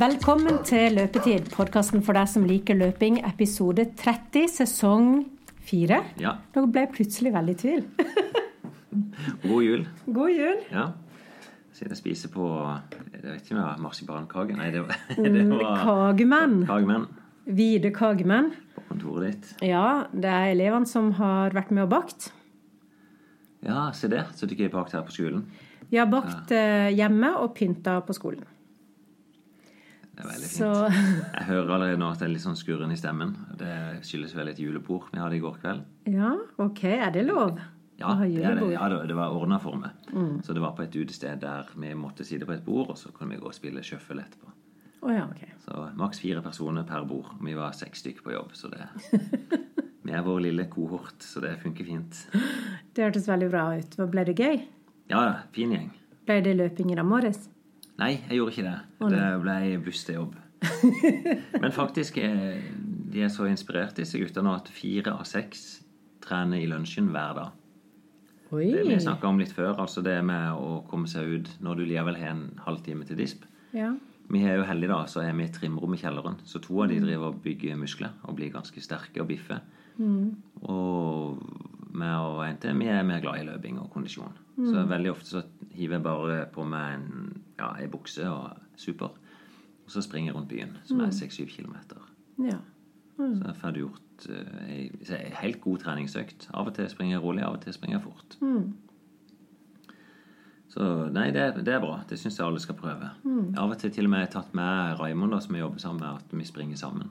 Velkommen til Løpetid, podkasten for deg som liker løping, episode 30, sesong 4. Ja. Nå ble jeg plutselig veldig i tvil. God jul. God jul. Ja. Sitter og spiser på Jeg vet ikke om det var marsipankake. Nei, det var, Mm, det var Kagemenn. kagemenn Hvite kagemenn. på kontoret ditt. Ja, det er elevene som har vært med og bakt. Ja, se det. Så du ikke har bakt her på skolen. Vi har bakt ja. hjemme og pynta på skolen. Det er veldig fint. Så Jeg hører allerede nå at det er litt sånn skurren i stemmen. Det skyldes vel et julebord vi hadde i går kveld. ja, ok. Er det lov Ja, å ha det, er det, julebord? ja, det- var ordna for meg. Så det var på et utested der vi måtte sitte på et bord, og så kunne vi gå og spille shuffle etterpå. Oh, ja, ok. Så maks fire personer per bord. Vi var seks stykker på jobb, så det Vi er vår lille kohort, så det funker fint. Det hørtes veldig bra ut. Ble det gøy? Ja, ja, fin gjeng. Ble det løping i dag morges? Nei, jeg gjorde ikke det. Det ble buss til jobb. Men faktisk de er så inspirert, disse gutta, nå at fire av seks trener i lunsjen hver dag. Oi! Det vi snakka om litt før, altså det med å komme seg ut når du likevel har en halvtime til disp. Ja. Vi er jo heldige, da, så er vi i et trimrom i kjelleren. Så to av de driver og bygger muskler og blir ganske sterke og biffe. Og meg å hente. vi er mer glad i løping og kondisjon. Så veldig ofte så hiver jeg bare på meg en, ja, ei bukse og super. Og så springer jeg rundt byen, som er 6-7 kilometer. ja. Så jeg får gjort eh, ei ei helt god treningsøkt. Av og til springer jeg rolig, av og til springer jeg fort. Så nei, det, det er bra. Det syns jeg alle skal prøve. Av og til til og med jeg har tatt med Raymond, da, som jeg jobber sammen med, at vi springer sammen.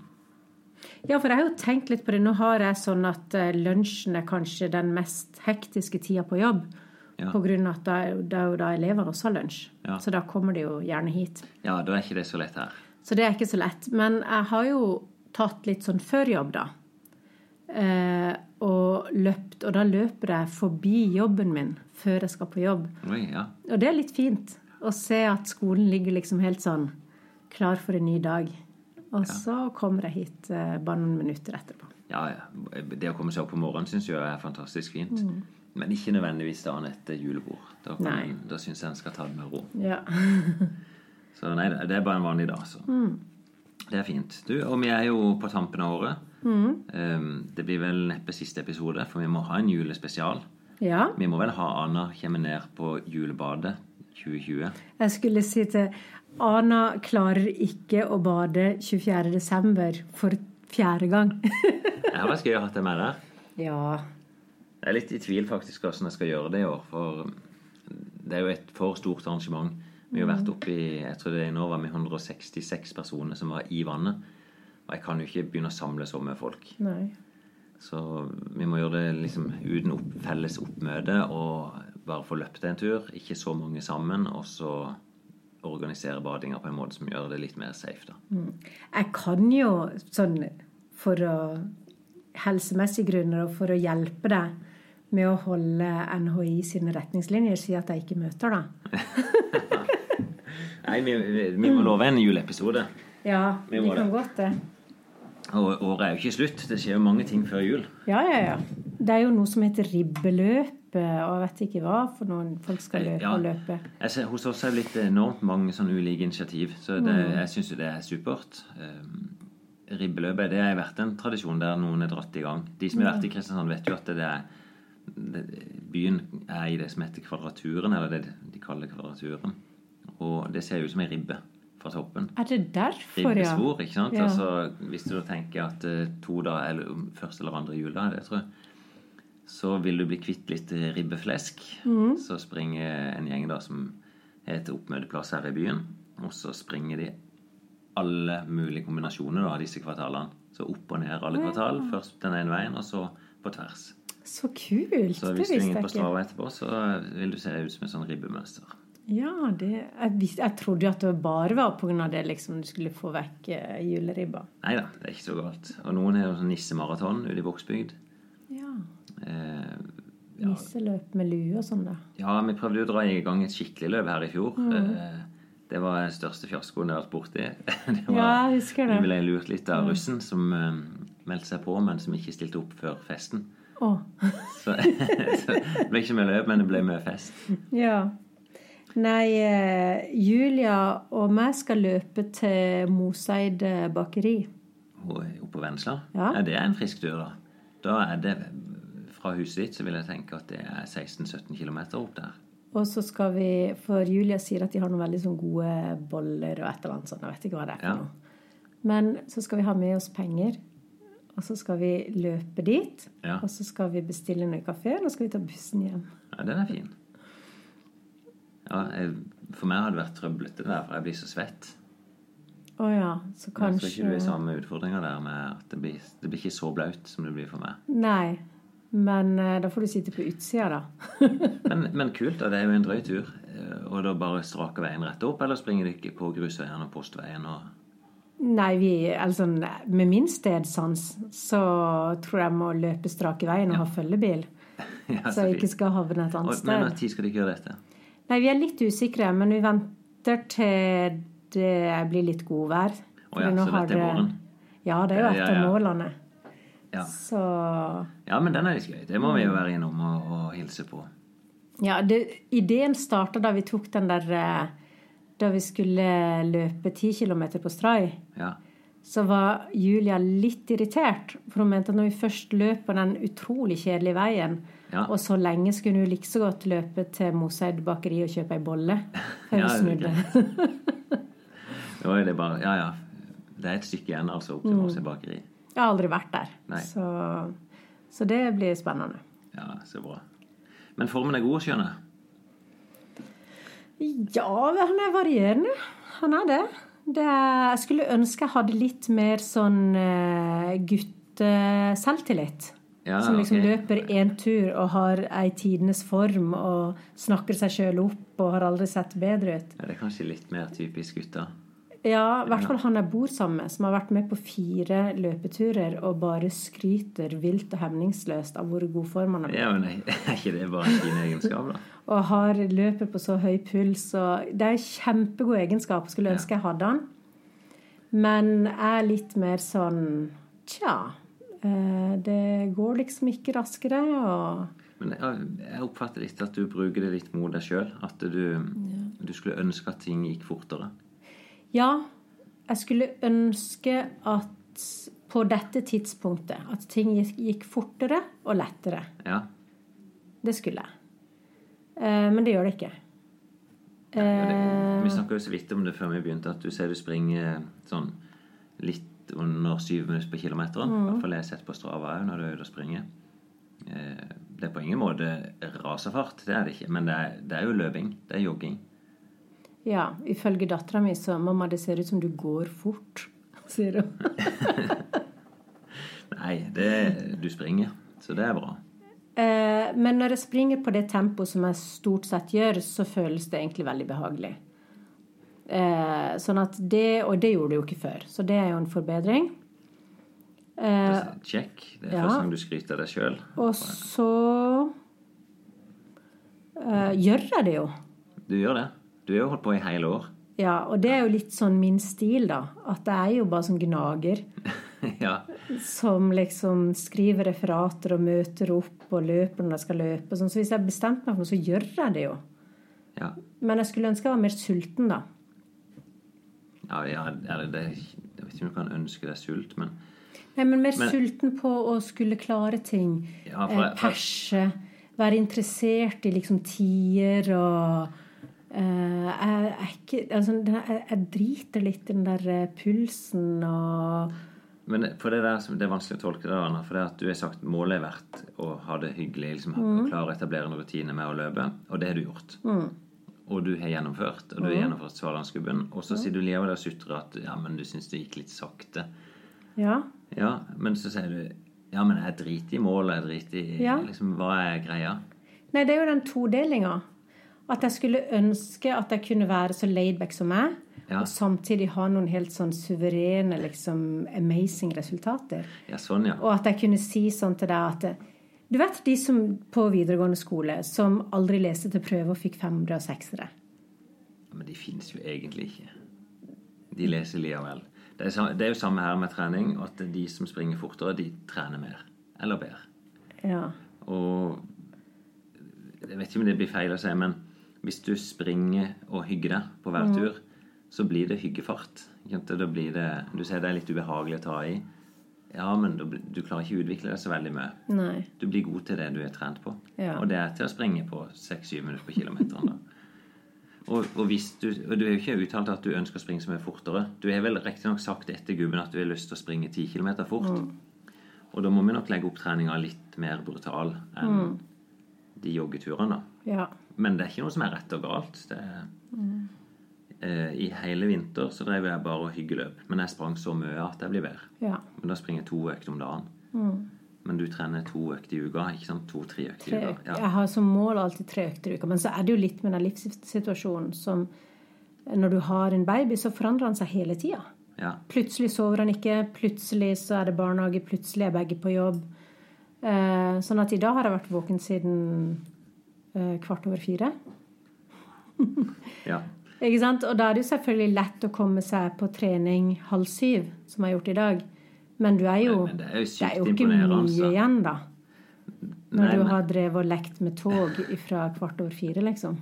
Ja, for jeg har jo tenkt litt på det. Nå har jeg sånn at eh, lunsjen er kanskje den mest hektiske tida på jobb. Ja. På grunn av at da da er jo da elever også har lunsj. Ja. Så da kommer de jo gjerne hit. Ja, da er ikke det så lett her. Så det er ikke så lett. Men jeg har jo tatt litt sånn før jobb, da. Eh, og løpt. Og da løper jeg forbi jobben min før jeg skal på jobb. Oi, ja. Og det er litt fint å se at skolen ligger liksom helt sånn klar for en ny dag. Og så kommer jeg hit eh, bare noen minutter etterpå. ja, ja. Det å komme seg opp på morgenen syns jeg er fantastisk fint. Men ikke nødvendigvis dagen etter julebord. Da, kan da syns jeg en skal ta det med ro. Ja. Så nei, det er bare en vanlig dag, så. Det er fint. Du, og vi er jo på tampen av året. Um, det blir vel neppe siste episode, for vi må ha en julespesial. ja. Vi må vel ha Anna kommer ned på julebadet 2020. Jeg skulle si til Ana klarer ikke å bade 24. desember for fjerde gang. Det har vært gøy å ha deg med der. ja. Jeg er litt i tvil faktisk hvordan jeg skal gjøre det i år. For det er jo et for stort arrangement. Vi har vært oppe i jeg tror det er nå var vi 166 personer som var i vannet. Og jeg kan jo ikke begynne å samle så mye folk. Nei. Så vi må gjøre det liksom uten opp, felles oppmøte og bare få løpt en tur. Ikke så mange sammen. Og så organisere badinga på en måte som gjør det litt mer safe. da. Jeg kan jo sånn for å helsemessige grunner og for å hjelpe deg med å holde NHI sine retningslinjer, si at jeg ikke møter deg. Nei, vi, vi, vi må love en juleepisode. Ja, Vi vi kan det. godt det. Og året er jo ikke slutt. Det skjer jo mange ting før jul. Ja, ja, ja. Det er jo noe som heter ribbeløp, og jeg vet ikke hva for noen folk skal løpe Ja. og løpe. Ser, hos oss er det blitt enormt mange sånne ulike initiativ, så det, jeg syns jo det er supert. Um, ribbeløpet det har vært en tradisjon der noen er dratt i gang. De som har vært i Kristiansand, vet jo at det er det, byen er i det som heter Kvadraturen, eller det de kaller Kvadraturen. Og det ser jo ut som ei ribbe fra toppen. Er det derfor, ja? Ribbespor, ikke sant? Ja. Altså, hvis du da tenker at eh, to da, eller første eller andre jula, det tror jeg, så vil du bli kvitt litt ribbeflesk. Mm. Så springer en gjeng da som heter oppmøteplass her i byen, og så springer de alle mulige kombinasjoner da, av disse kvartalene. Så opp og ned alle kvartal. Først den ene veien, og så på tvers. Så kult! Så det hvis du visste ringer på. Strava etterpå, så vil du se ut som et sånn ribbemønster. Ja, det, jeg, visste, jeg trodde jo at det bare var pga. det liksom du skulle få vekk eh, juleribba. Nei da, det er ikke så galt. Og noen har jo sånn nissemaraton ute i Vågsbygd. Ja. Eh, Nisseløp med lue og sånn, da. Ja, vi prøvde å dra i gang et skikkelig løp her i fjor. Eh, Det var den største fiaskoen jeg har vært borti. Det var, Ja, jeg husker det. Vi ble lurt litt av russen som eh, meldte seg på, men som ikke stilte opp før festen. Oh. Så, så det ble ikke mye løp, men det ble mye fest. ja. Nei, eh, Julia og meg skal løpe til Moseid bakeri. Oppe på Vennesla? Ja. Det er en frisk tur, da. Da er det Fra huset ditt så vil jeg tenke at det er 16-17 km opp der. Og så skal vi For Julia sier at de har noen veldig sånn gode boller og et eller annet sånt. Jeg vet ikke hva det er for Ja. noe. Men så skal vi ha med oss penger. Og så skal vi løpe dit. Ja. Og så skal vi bestille noe i kafeen, og så skal vi ta bussen hjem. Ja, den er fin. Ja, jeg, for meg hadde det vært trøblete der, for jeg blir så svett. Å ja, så Jeg tror kanskje ikke du har samme utfordringer der med at det blir, det blir ikke så blaut som det blir for meg. Nei. Men eh, da får du sitte på utsida, da. Men, men kult, da. Det er jo en drøy tur. Eh, Og da bare strake veien rett opp, eller springer du ikke på grusveien og postveien og Nei, vi, altså, med min stedsans så tror jeg må løpe strak i veien og ha følgebil. Ja, Så jeg ikke skal havne et Og- sted. Men når skal dere gjøre dette? Nei, vi er litt usikre, men vi venter til det blir litt godvær. Å ja, så dette er det- våren? Ja, det er jo Ja, et av ja, ja. målene. Ja. Så ja, men den er litt gøy. Det må vi jo være innom og, og hilse på. Ja, det, ideen starta da vi tok den der eh, Da vi skulle løpe ti kilometer på Stray. Ja. så var Julia litt irritert. For hun mente at når vi først løper den utrolig kjedelige veien, Ja. og så lenge skulle hun like så godt løpe til Moseid bakeri og kjøpe ei bolle før Ja, hun snudde. Da er det bare Ja, ja. Det er et stykke igjen altså opp til Moseid Måsøy bakeri. Jeg har aldri vært der. Så, så det blir spennende. Ja, så bra. Men formen er god, skjønner jeg. Ja, han er varierende. Han er det. det er, jeg skulle ønske jeg hadde litt mer sånn uh, gutteselvtillit. Ja, som liksom okay. løper én tur og har ei tidenes form og snakker seg sjøl opp og har aldri sett bedre ut. Ja, det er kanskje litt mer typisk gutter. Ja, i hvert fall han jeg bor sammen med, som har vært med på fire løpeturer og bare skryter vilt og hemningsløst av hvor god form han er. Ja, men er ikke det bare en fin egenskap, da? Og har løper på så høy puls. Og det er kjempegod egenskap. Skulle ønske jeg hadde han. Men jeg er litt mer sånn Tja. eh, Det går liksom ikke raskere, og Men jeg, oppfatter litt at du bruker det litt mot deg sjøl. At du, du skulle ønske at ting gikk fortere. Ja, jeg skulle ønske at på dette tidspunktet at ting gikk, fortere og lettere. Ja. Det skulle jeg. Eh, men det gjør det ikke. Det, vi snakka jo så vidt om det før vi begynte, at du ser du springer sånn litt under syv minutter på kilometeren. I hvert fall jeg har sett på Strava òg når du er ute og springer. Eh, Det er på ingen måte raserfart, det er det ikke. Men det er, det er jo løping. Det er jogging. Ja, ifølge dattera mi så Mamma, det ser ut som du går fort, sier hun. Nei, det, du springer. Så det er bra. Eh, men når jeg springer på det tempoet som jeg stort sett gjør, så føles det egentlig veldig behagelig. Eh, sånn at det, Og det gjorde det jo ikke før, så det er jo en forbedring. Eh, Check. Det er ja. første gang du skryter av deg sjøl. og så eh, gjør jeg det jo. Du gjør det. Du har jo holdt på i hele år. Ja, og det er jo litt sånn min stil, da. At det er jo bare sånn gnager. ja. som liksom skriver referater og møter opp og løper når jeg skal løpe. Sånn. Så hvis jeg har bestemt meg for noe, så gjør jeg det jo. Ja. Men jeg skulle ønske jeg var mer sulten, da. ja, ja det, det, jeg vet ikke om du kan ønske deg sult, men Nei, men mer Men- sulten på å skulle klare ting. Ja, for- eh, perse. Være interessert i liksom tider og eh, jeg, ikke, altså, jeg, jeg driter litt i den der eh, pulsen og Men for det, der, det er vanskelig å tolke det, Anna. For det at du har sagt målet er verdt å ha det hyggelig, liksom, Mm. klare å etablere en rutine med å løpe. Og det har du gjort. Og du har gjennomført. Og du har Mm. gjennomført Svalandsgubben. Og så sier du likevel og sutrer at ja, men du syns det gikk litt sakte. Ja. Ja, men så sier du ja, men jeg driter i målet. Jeg driter i Ja. liksom, Hva er greia? Nei, det er jo den todelinga. At jeg skulle ønske at jeg kunne være så laidback som meg, Ja. og samtidig ha noen helt sånn suverene, liksom amazing resultater. Ja, sånn, ja. Og at jeg kunne si sånn til deg at Du vet de som på videregående skole som aldri leste til prøve og fikk femmere og seksere? Men de fins jo egentlig ikke. De leser likevel. Det er, det jo samme her med trening, at de som springer fortere, de trener mer. Eller bedre. Ja. Og jeg vet ikke om det blir feil å si, men Hvis du springer og hygger deg på hver tur, så blir det hyggefart. Da blir det, du ser det er litt ubehagelig å ta i. Ja, men du, du klarer ikke å utvikle deg så veldig mye. Nei. Du blir god til det du er trent på. Ja. Og det er til å springe på 6-7 minutter på kilometeren. Og, og, hvis du, og du er jo ikke uttalt at du ønsker å springe så mye fortere. Du har vel riktignok sagt etter gubben at du har lyst til å springe 10 km fort. Og da må vi nok legge opp treninga litt mer brutal enn de joggeturene. Ja. Men det er ikke noe som er rett og galt. Det mm. eh, I hele vinter så drev jeg bare og hyggeløp. Men jeg sprang så mye at jeg blir bedre. ja. Men da springer jeg to økter om dagen. Men du trener to økter i uka, ikke sant? To-tre økter i uka. Ja. Jeg har som mål alltid tre økter i uka. Men så er det jo litt med den livssituasjonen som Når du har en baby, så forandrer han seg hele tida. ja. Plutselig sover han ikke, plutselig så er det barnehage, plutselig er begge på jobb. Eh, sånn at i dag har jeg vært våken siden kvart over fire. ja. Ikke sant? Og da er det jo selvfølgelig lett å komme seg på trening halv syv, som jeg har gjort i dag. Men du er jo, Men det er jo det er jo ikke mye altså. igjen, da. Når Nei, du har drevet og lekt med tog fra kvart over fire, liksom.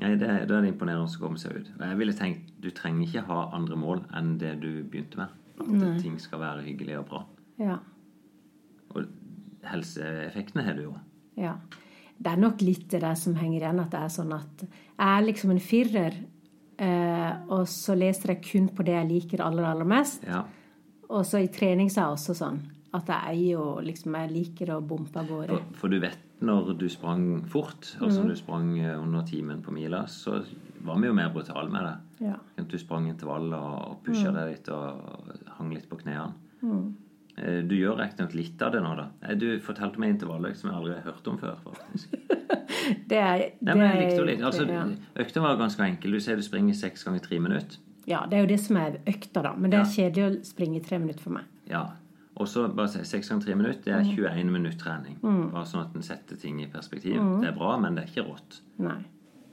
Nei, det, da er det imponerende å komme seg ut. Og jeg ville tenkt, Du trenger ikke ha andre mål enn det du begynte med. At ting skal være hyggelig og bra. Ja. Og helseeffektene har du jo. Ja. Det er nok litt det der som henger igjen, at det er sånn at jeg er liksom en firer, eh, og så leser jeg kun på det jeg liker aller, aller mest. Ja. Og så i trening så er jeg også sånn at jeg er jo liksom Jeg liker å bompe av gårde. For, for du vet når du sprang fort, altså når du sprang eh, under timen på mila, så var vi jo mer brutale med det. Ja. Du sprang intervall og, pusha mm. deg litt og hang litt på knærne. Mm. Eh, Du gjør riktignok litt av det nå, da. Eh, Du fortalte meg intervalløkt som jeg aldri har hørt om før. faktisk. Det er, Nei, men jeg likte jo litt. Altså, ja. Økta var ganske enkel. Du sier du springer seks ganger tre minutter. ja, det er jo det som er økta, da. Men det Ja. er kjedelig å springe tre minutter for meg. Ja. Og så bare si seks ganger tre minutter, det er Mm. 21 minutter trening. Bare sånn at en setter ting i perspektiv. Mm. Det er bra, men det er ikke rått. Nei.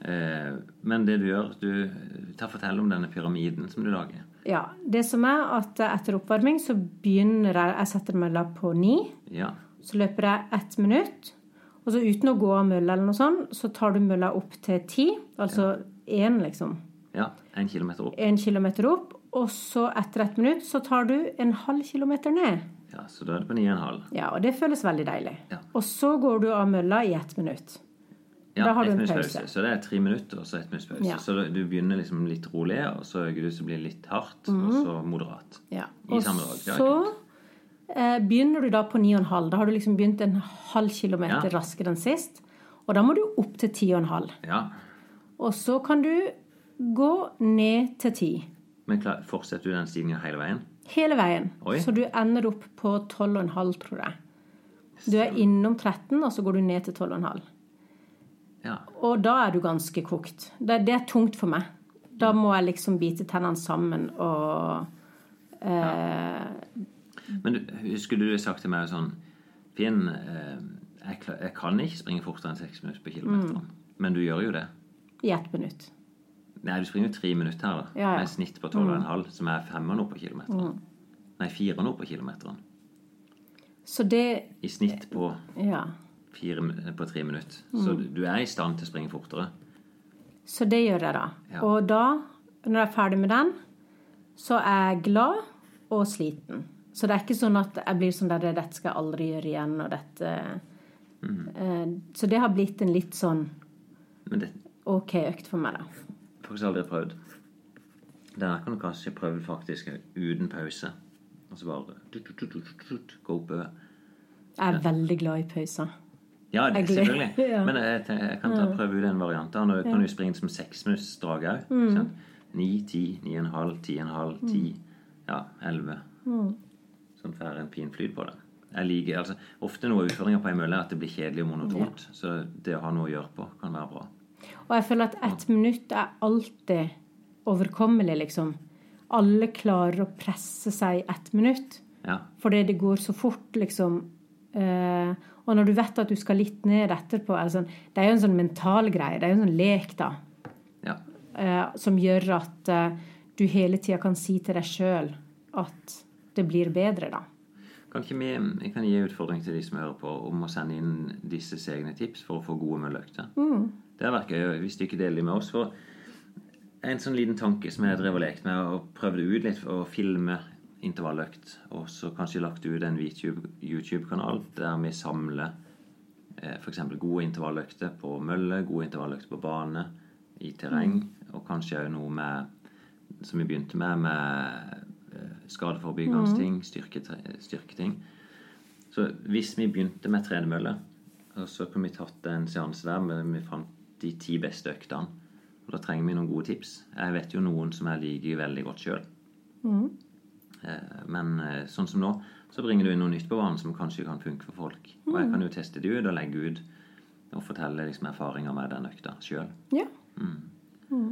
Eh, men det du gjør du, Ta Fortell om denne pyramiden som du lager. Ja. Det som er at etter oppvarming så begynner jeg Jeg setter mølla på ni. Ja. Så løper jeg ett minutt. Og så uten å gå av mølla eller noe sånt, så tar du mølla opp til ti. Altså én, liksom. ja. En kilometer opp. En kilometer opp. Og så etter ett minutt så tar du en halv kilometer ned. Ja, Så da er det på 9,5. Ja, og det føles veldig deilig. Ja. Og så går du av mølla i ett minutt. Ja, Da har du en pause. Så det er tre minutter og så ett minutts pause. Ja. Så du begynner liksom litt rolig, og så øker du så blir det litt hardt, og så moderat. Ja. I samme dag. Så eh, begynner du da på 9,5. Da har du liksom begynt en halv kilometer raskere enn sist. Og da må du opp til 10,5. Ja. Og så kan du gå ned til 10. Men klar, fortsetter du den stigningen hele veien? Hele veien. Oi. Så du ender opp på 12,5, tror jeg. Du er innom 13, og så går du ned til 12,5. Ja. Og da er du ganske kokt. Det, det er tungt for meg. Da må jeg liksom bite tennene sammen og eh, Men du, husker du sagt til meg sånn Finn, eh, jeg, jeg kan ikke springe fortere enn seks minutter på kilometeren. Mm. Men du gjør jo det. i ett minutt. Nei, du springer jo tre minutter her, da. Ja, ja. Med snitt på 12,5, som er femmer nå på kilometeren. Nei, fire nå på kilometeren. Så det I snitt på, Ja. Fire, på tre minutter. Så Mm. du er i stand til å springe fortere. Så det gjør jeg da. Ja. Og da, når jeg er ferdig med den, så er jeg glad og sliten. Så det er ikke sånn at jeg blir sånn der Dette skal jeg aldri gjøre igjen, og dette Mhm. eh, Så det har blitt en litt sånn Men det OK økt for meg, da. faktisk aldri prøvd. Denne kan du kanskje prøve faktisk uten pause. Og så bare tut, tut, tut, gå oppover. Jeg er veldig glad i pauser. Ja, det, selvfølgelig. ja. Men jeg, jeg kan ta, prøve ut en variant. Nå kan du springe som seksmusdrag òg. Mm. Ni, ti, ni og en halv, ti og en halv, ti, ja, elleve. Mm. Sånn får en fin flyt på det. Jeg liker, altså, Ofte noe av utfordringa på ei mølle er at det blir kjedelig og monotont. Så det å ha noe å gjøre på kan være bra. Og jeg føler at ett minutt er alltid overkommelig, liksom. Alle klarer å presse seg ett minutt. Ja, Fordi det går så fort, liksom. Eh, og når du vet at du skal litt ned etterpå er det, det er jo en sånn mental greie. Det er jo en sånn lek, da. ja. Eh, som gjør at eh, du hele tida kan si til deg sjøl at det blir bedre, da. Kan ikke vi, jeg kan gi utfordring til de som hører på, om å sende inn disses egne tips for å få gode mølleøkter. Det hadde vært gøy hvis du ikke deler dem med oss. For en sånn liten tanke som jeg drev og lekte med, og prøvde ut litt å filme intervalløkt, og så kanskje lagt ut en YouTube-kanal der vi samler eh, f.eks. gode intervalløkter på mølle, gode intervalløkter på bane, i terreng, mm. og kanskje òg noe med som vi begynte med, med eh, skadeforebyggende mm. ting, styrketing. Så hvis vi begynte med tredemølle, så kunne vi tatt en seanse der men vi fant de ti beste øktene. Og da trenger vi noen gode tips. Jeg vet jo noen som jeg liker veldig godt sjøl. Mm. Eh, men eh, sånn som nå, så bringer du inn noe nytt på banen som kanskje kan funke for folk. Og jeg kan jo teste det ut og legge ut og fortelle liksom erfaringer med den økta sjøl. Ja. Mm. Mm.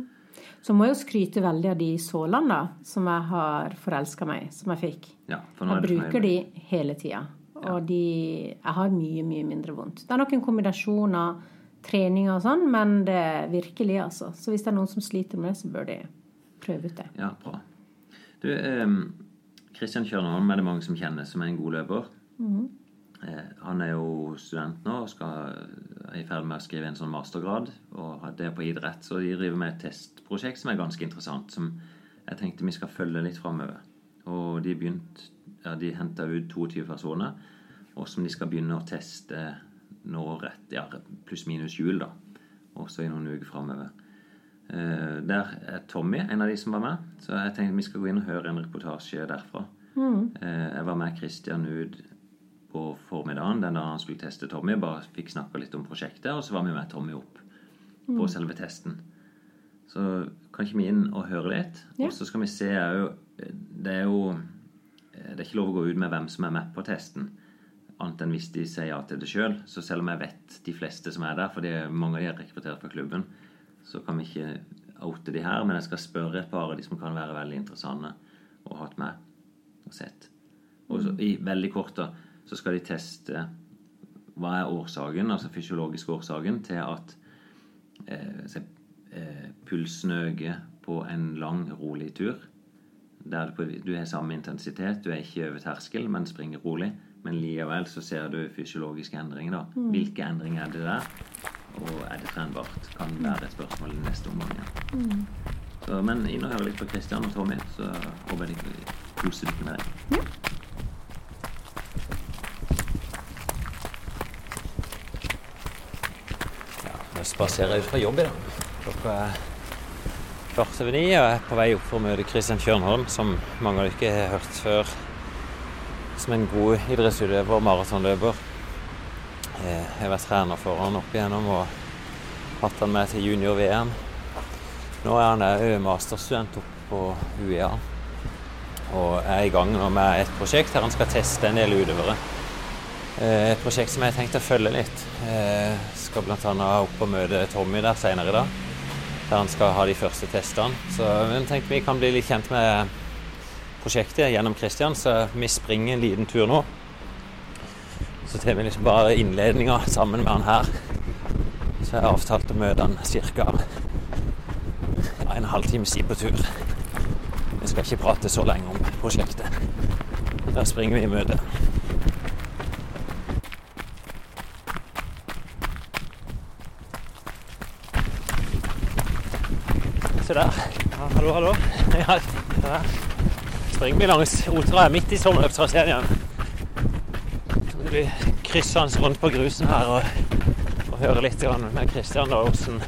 Så må jeg jo skryte veldig av de sålene som jeg har forelska meg som jeg fikk. Ja, jeg bruker de hele tida. Og de Jeg har mye, mye mindre vondt. Det er nok en kombinasjon av trening og sånn, men det er virkelig, altså. Så hvis det er noen som sliter med det, så bør de prøve ut det. Ja, bra. Du, Kristian Kjørnholm er det mange som kjenner som er en god løper. Mm. Han er jo student nå og skal, er i ferd med å skrive en sånn mastergrad. Og det er på idrett, så de driver med et testprosjekt som er ganske interessant. Som jeg tenkte vi skal følge litt framover. Og de begynte ja, de henta ut 22 personer, og som de skal begynne å teste nå rett ja, pluss-minus jul, da. Også i noen uker framover. Uh, der er Tommy en av de som var med, så jeg tenkte vi skal gå inn og høre en reportasje derfra. Mm. Uh, jeg var med Christian ut på formiddagen den da han skulle teste Tommy. Bare fikk snakka litt om prosjektet, og så var vi med Tommy opp mm. på selve testen. Så kan ikke vi inn og høre litt? Ja. Og så skal vi se òg Det er jo Eh, det er ikke lov å gå ut med hvem som er med på testen, annet enn hvis de sier ja til det sjøl. Så selv om jeg vet de fleste som er der, for mange av de er rekruttert fra klubben, så kan vi ikke oute de her. Men jeg skal spørre et par av de som kan være veldig interessante og hatt med og sett. Og så, i veldig kort da, så skal de teste hva er årsaken, altså fysiologisk årsaken, til at eh, se, eh, pulsen øker på en lang, rolig tur der du har samme intensitet, du er ikke over terskel, men springer rolig. Men likevel så ser du fysiologiske endringer. da. Mm. Hvilke endringer er det der? Og er det trenbart, Kan være et spørsmål i neste omgang. Ja. Mm. Så, men inn og høre litt på Kristian og Tommy, så håper jeg de koser dere med det. Ja. Jeg spaserer ut fra jobb i dag. Klokka er kvart over ni og er på vei opp for å møte Kristian Kjørnholm, som mange av dere har hørt før som en god idrettsutøver og maratonløper. Eh, jeg har vært trener for han opp igjennom og hatt han med til junior-VM. Nå er han òg masterstudent oppe på UiA og er i gang med et prosjekt der han skal teste en del utøvere. Eh, et prosjekt som jeg har tenkt å følge litt. Jeg eh, skal bl.a. opp og møte Tommy der senere i dag der han skal ha de første testene. Så jeg tenkte vi kan bli litt kjent med prosjektet gjennom Kristian, så vi springer en liten tur nå. Så tar vi liksom bare innledninga sammen med han her. Så jeg har avtalt å møte han ca. En halvtime siden på tur. Vi skal ikke prate så lenge om prosjektet. Der springer vi i møte. Se der. Ja, hallo, hallo. Ja, der. Langs Otra midt i sommerløpstraseen igjen. Vi kryssende rundt på grusen her og, og høre litt med Kristian og hvordan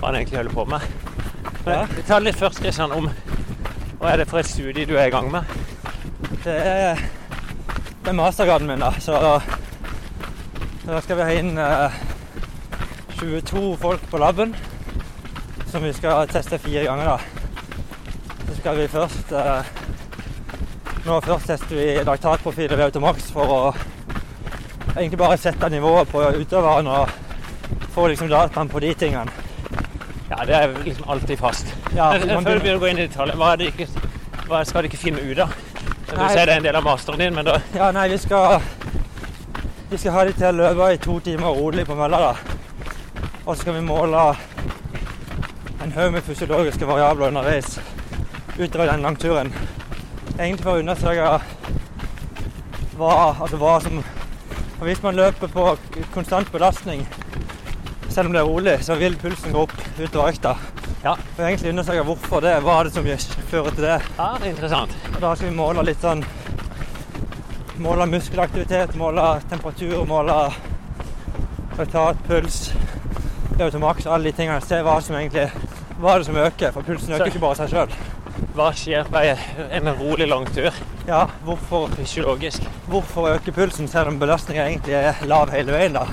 han egentlig holder på med. Men, ja. Vi tar litt først, Kristian, om hva er det for et studie du er i gang med? Det er, det er mastergraden min, da. Så da skal vi ha inn eh, 22 folk på laben som vi skal teste fire ganger. da. Så skal vi først eh, Nå først tester vi laktatprofiler ved Automax for å egentlig bare sette nivået på utøveren og få liksom dataen på de tingene. Ja, det er liksom alltid fast. Ja, Før du begynner å gå inn i detaljer, hva, det ikke, hva skal du ikke finne ut av? Du nei, sier det er en del av masteren din, men da Ja, nei, vi skal Vi skal ha de til å løpe i to timer rolig på mølla, da. Og så skal vi måle en haug med fysiologiske variabler underveis utover den langturen. Egentlig for å undersøke hva, altså hva som Hvis man løper på konstant belastning, selv om det er rolig, så vil pulsen gå opp utover økta. Ja. Og egentlig undersøke hvorfor det, hva er det som fører til det. ja, det er interessant. Og da skal vi måle litt sånn Måle muskelaktivitet, måle temperatur, måle resultat, puls, automaks, alle de tingene. Se hva som egentlig hva er det som øker, for pulsen øker ikke bare av seg sjøl. Hva skjer på en rolig langtur Ja, hvorfor, fysiologisk? hvorfor øker pulsen selv om belastningen egentlig er lav hele veien? da?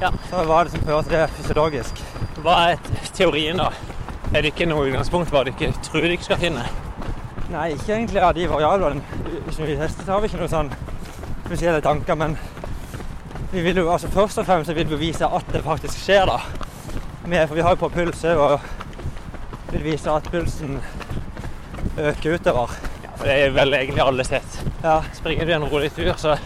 Ja. Så hva er det som fører til det fysiologisk? Hva er teorien, da? Er det ikke noe utgangspunkt hva du ikke tror du ikke skal finne? Nei, ikke egentlig av de variablene. Vi tester, så har vi ikke noen sånn spesielle tanker, men vi vil jo, altså først og fremst vil vi vise at det faktisk skjer, da. Med, for vi har jo på puls òg, og vil vise at pulsen øker utover. Ja, for det er vel egentlig alle sett. Ja, Springer du en rolig tur, så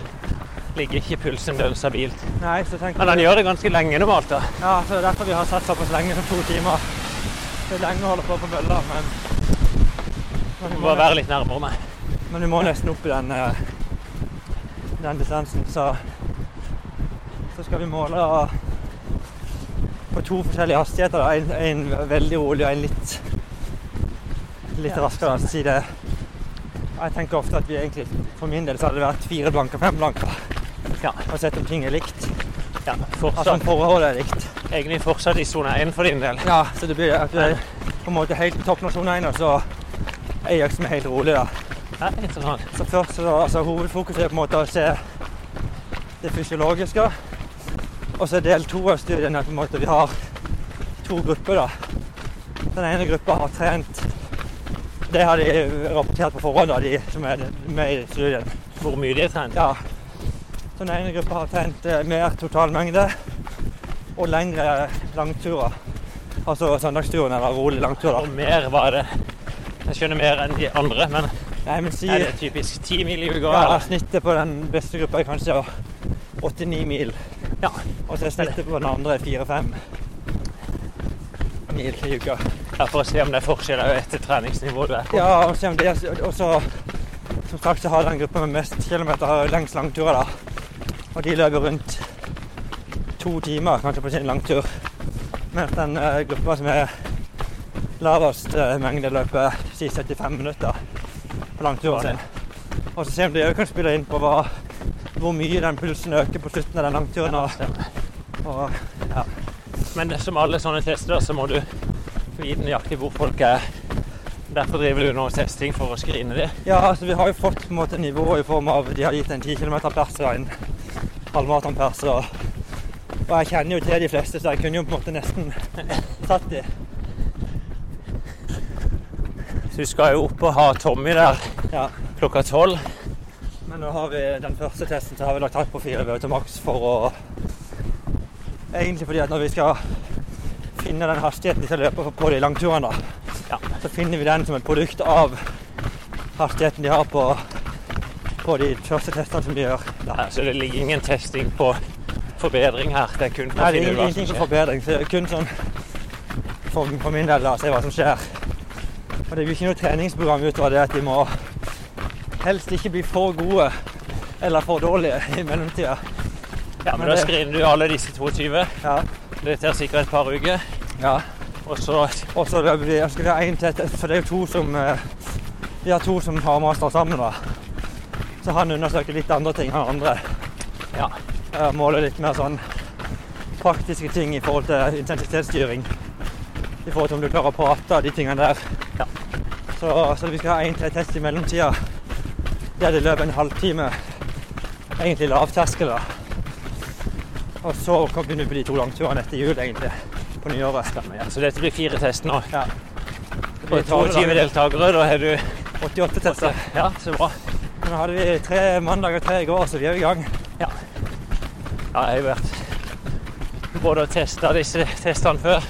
ligger ikke pulsen dønn stabilt. nei, så tenker Men den gjør det ganske lenge normalt, da. Ja, så det er derfor vi har satt såpass lenge som to timer. Det er lenge å holde på på mølla, men men Du må må, være litt nærmere meg. men vi må nesten opp i den, eh, den distansen, så så skal vi måle på to forskjellige hastigheter. En, en veldig rolig og en litt litt raskere. å si det Jeg tenker ofte at vi egentlig, for min del så hadde det vært fire blanke, fem blanke. Ja. Og sett om ting er likt. Ja, fortsatt. Altså om forholdet er likt. egentlig fortsatt i sone 1 for din del. Ja, så det blir at du er på en måte helt på toppen av sone 1, og så er som er helt rolig, da. Ja, interessant. Så først så, altså, Hovedfokuset er på en måte å se det fysiologiske. Og så er del to av studien at vi har to grupper. da. Den ene gruppa har trent Det har de rapportert på forhånd, de som er med i studien. Hvor mye de har trent. Ja. Så den ene gruppa har trent eh, mer totalmengde og lengre langturer. Altså søndagsturen eller rolig langtur. da. Og mer var det. Jeg skjønner mer enn de andre, men Nei, men si er det typisk ti mil i uka? ja, eller? Snittet på den beste gruppa er kanskje 89 mil. Ja. Og så er snittet på den andre 4-5 mil i uka. Ja, for å se om det er forskjeller etter treningsnivået du er på. Ja, og se om det er Og så som sagt så har den gruppa med mest kilometer lengst langturer, da. Og de løper rundt to timer kanskje på sin langtur. Mens den uh, gruppa som er lavest uh, mengde, løper si 75 minutter på langturen sin. Og så se om de òg kan spille inn på hva, hvor mye den pulsen øker på slutten av den langturen. Og, og Men som alle sånne tester, så må du vite nøyaktig hvor folk er. Derfor driver du nå testing for å skrine det. Ja, altså vi har jo fått på en måte nivået i form av De har gitt en 10 km-pers og en halvmaratonpers. Og, og jeg kjenner jo til de fleste, så jeg kunne jo på en måte nesten tatt de. Så du skal jo opp og ha Tommy der Ja. klokka tolv. Men nå har vi den første testen så har vi lagt tak på fire VO2 maks for å Egentlig fordi at når vi skal finne den hastigheten de skal løpe på de langturene, Ja. så finner vi den som et produkt av hastigheten de har på, på de første testene som de gjør. Ja, så det ligger ingen testing på forbedring her. Det er kun for Nei, det er ingenting for forbedring. Så det er kun sånn for, for min del da, se hva som skjer. Og det blir ikke noe treningsprogram utover det at de må helst ikke bli for gode eller for dårlige i mellomtida. Ja, men Men da screener du alle disse 22. Ja. Det tar sikkert et par uker. ja. Og så så løper vi, skal vi ha en til, for det er jo to som eh, Vi har to som har master sammen. da. Så han undersøker litt andre ting, han andre. Ja. Eh, Måler litt mer sånn praktiske ting i forhold til intensitetsstyring. I forhold til om du klarer å prate og de tingene der. Ja. Så, så vi skal ha en til test i mellomtida. Der det løper en halvtime. Egentlig lavterskel, da. Og så kan begynne på de to langturene etter jul, egentlig. På nyåret. Ja, så dette blir fire tester nå. Ja. Og 22 deltakere. Da har du 88 tester. Ja, så bra. Nå hadde vi tre mandager tre i går, så vi er i gang. Ja, ja jeg har vært både og testa disse testene før.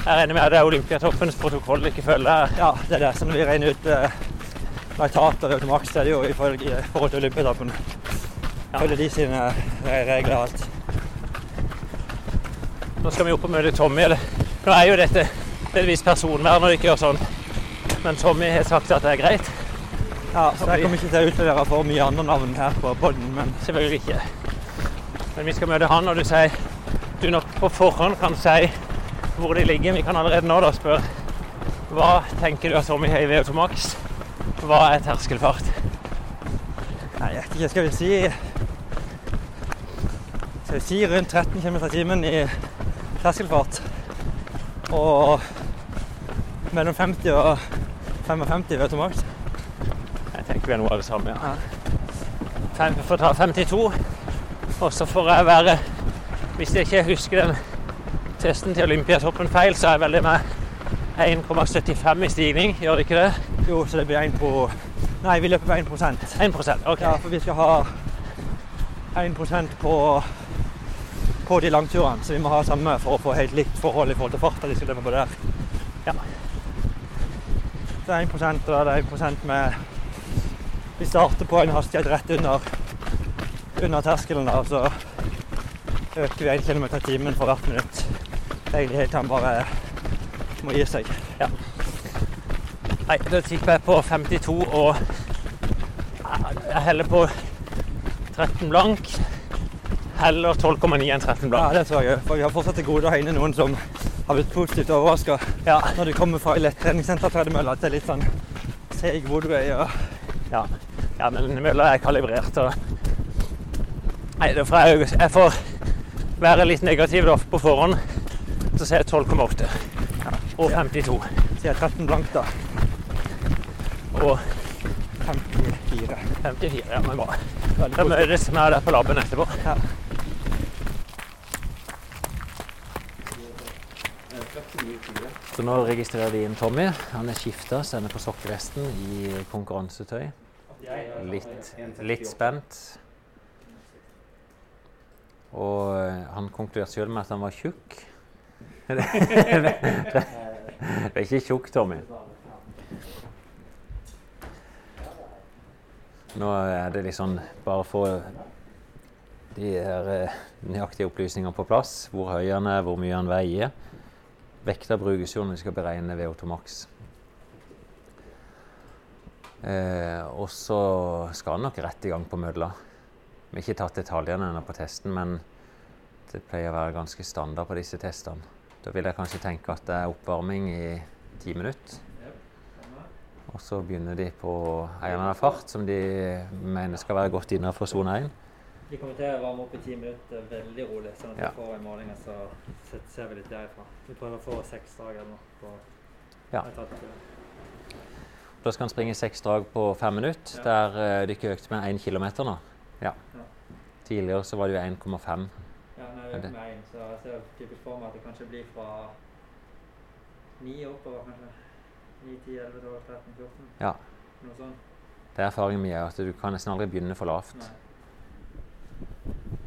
Jeg regner med at det er Olympiatoppens protokoll ikke følger. Ja, det er det. Så når vi regner ut lactat og maks er det jo i forhold, til Olympiatoppen. Følger de sine eh, regler og alt. Nå skal vi opp og møte Tommy. Eller, nå er jo dette delvis personvern de ikke gjør sånn. Men Tommy har sagt at det er greit. Ja, så jeg kommer ikke til å utlevere for mye andre navn her på poden, men Selvfølgelig ikke. Men vi skal møte han, og du sier du nok på forhånd kan si hvor de ligger. Vi kan allerede nå da spørre hva tenker du at Tommy har i VO2 Max? Hva er terskelfart? Nei, jeg vet ikke. Skal vi si Skal vi si rundt 13 km i timen i terskelfart? Og mellom 50 og 55 i VO2 Jeg tenker vi er noe av det samme, ja. Fem, får ta 52, og så får jeg være Hvis jeg ikke husker den testen til Olympiatoppen feil, så er jeg veldig med 1,75 i stigning, gjør det ikke det? Jo, så det blir 1 på Nei, vi løper på 1 1 ok. Ja, for vi skal ha 1% på, på de langturene, så vi må ha samme for å få helt likt forhold i forhold til farta de skal løpe på der. Ja. er 1 og da er det 1 med Vi starter på en hastighet rett under, under terskelen, da, og så øker vi 1 km i timen for hvert minutt. Egentlig helt til han bare må gi seg. Ja. Nei, da tipper jeg på 52 og Jeg heller på 13 blank. Heller 12,9 enn 13 blank. Ja, det tror jeg òg. For vi har fortsatt til gode å ha noen som har blitt positivt overraska ja. når de kommer fra lettreningssentertredemølla til litt sånn seig du Og... Ja. ja, men mølla er kalibrert. og Nei, er får jeg, jeg får være litt negativ da, på forhånd. Så sier jeg 12,8 ja. og 52. Så jeg 13 blank, da. Og 54. 54, ja, men bra. Da som er der på laben etterpå. Ja. Så nå registrerer de inn Tommy. Han er skifta, så han er på sokkevesten i konkurransetøy. Litt, litt spent. Og han konkluderte sjøl med at han var tjukk. Det er ikke tjukk, Tommy. Nå er det liksom bare for de her eh, nøyaktige opplysningene på plass. Hvor høy han er, hvor mye han veier. Vekta brukes jo når vi skal beregne VO2 max. Eh, og så skal han nok rett i gang på mølla. Vi har ikke tatt detaljene ennå på testen, men det pleier å være ganske standard på disse testene. Da vil jeg kanskje tenke at det er oppvarming i ti minutter. Og så begynner de på en eller annen fart som de mener skal være godt innenfor sone 1. De kommer til å varme opp i ti minutter veldig rolig, sånn at ja. vi får en måling. Så ser vi litt derifra. Vi prøver å få seks drag eller noe. På ja. Da skal han springe seks drag på fem minutter, ja. der uh, de økte med én kilometer nå. Ja. ja. Tidligere så var det jo 1,5 med én, så jeg ser typisk for meg at det kanskje blir fra 9 oppover, kanskje. 9, 10, 11, 12, 13, 14. Ja. Noe sånt. Det er erfaringen min at du kan nesten aldri begynne for lavt. Nei.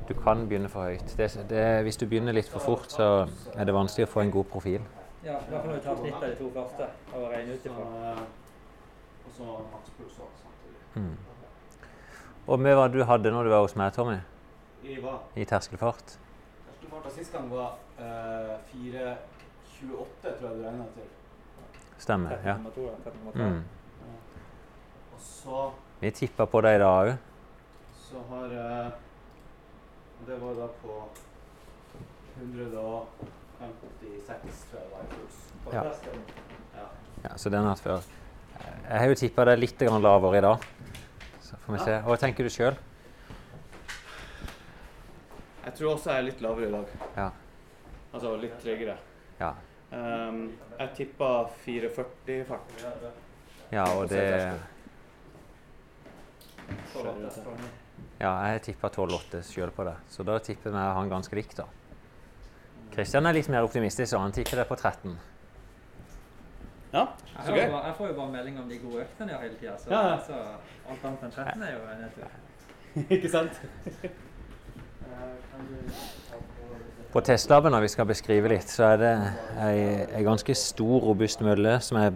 Du kan begynne for høyt. Det, det, hvis du begynner litt for fort, så er det vanskelig å få en god profil. Ja, i hvert fall når du tar snitt av de to første og regner ut ifra. Og så makspuls samtidig. Mm. Og med hva du hadde når du var hos meg, Tommy? I hva? I terskelfart? Terskelfarta sist gang var uh, eh, 4.28, tror jeg du regna til. Stemmer. ja. Mm. Og så Vi tippa på deg i dag òg. Så har uh, Det var da på 156, tror jeg var i puls. Ja. Ja. ja. Så den har vært før. Jeg har jo tippa det litt lavere i dag. Så får vi se. Hva tenker du sjøl? Jeg tror også jeg er litt lavere i dag. Ja. Altså litt tregere. Ja. Um, jeg tippa 4,40 fart. Ja, og det Ja, jeg tippa 12,8 sjøl på det, så da tipper vi han ganske likt, da. Kristian er litt mer optimistisk, så han tipper det på 13. Ja, så gøy. Jeg, jeg får jo bare melding om de gode øktene jeg har hele tida, så, ja. altså, alt annet enn 13 er jo en nedtur. Ikke sant? På testlaben, når vi skal beskrive litt, så er det ei, ei ganske stor, robust mølle som er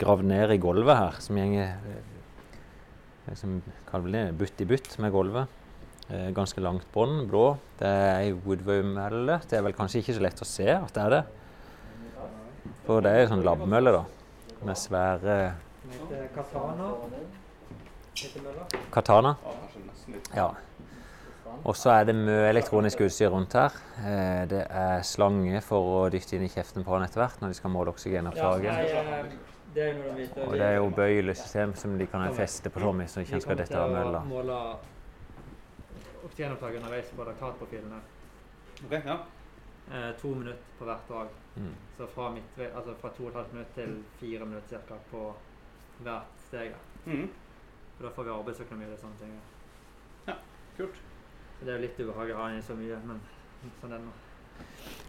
gravd ned i gulvet her. Som gjenger eh, som kaller det, butt i butt med gulvet. Eh, ganske langt bånd, blå. Det er ei Woodvow-mølle. Det er vel kanskje ikke så lett å se at det er det. For det er ei sånn labbmølle, da. Med svære Katana. Katana? Ja. Og så er det mye elektronisk utstyr rundt her. Eh, Det er slange for å dytte inn i kjeften på han etter hvert når de skal måle oksygenopptaket. Det er de Og det er jo bøylesystem som de kan feste på Tommy, så ikke han skal dette av mølla. måle oksygenopptaket underveis på laktatprofilene. Ok, ja. Eh, to minutter på hvert dag. Mm. Så fra, midtvei, altså fra to og et halvt minutt til fire minutter cirka på hvert steg. da. For da får vi arbeidsøkonomi og sånne ting. ja. Kult. Så det er jo litt ubehagelig å ha inn i så mye, men sånn er det nå.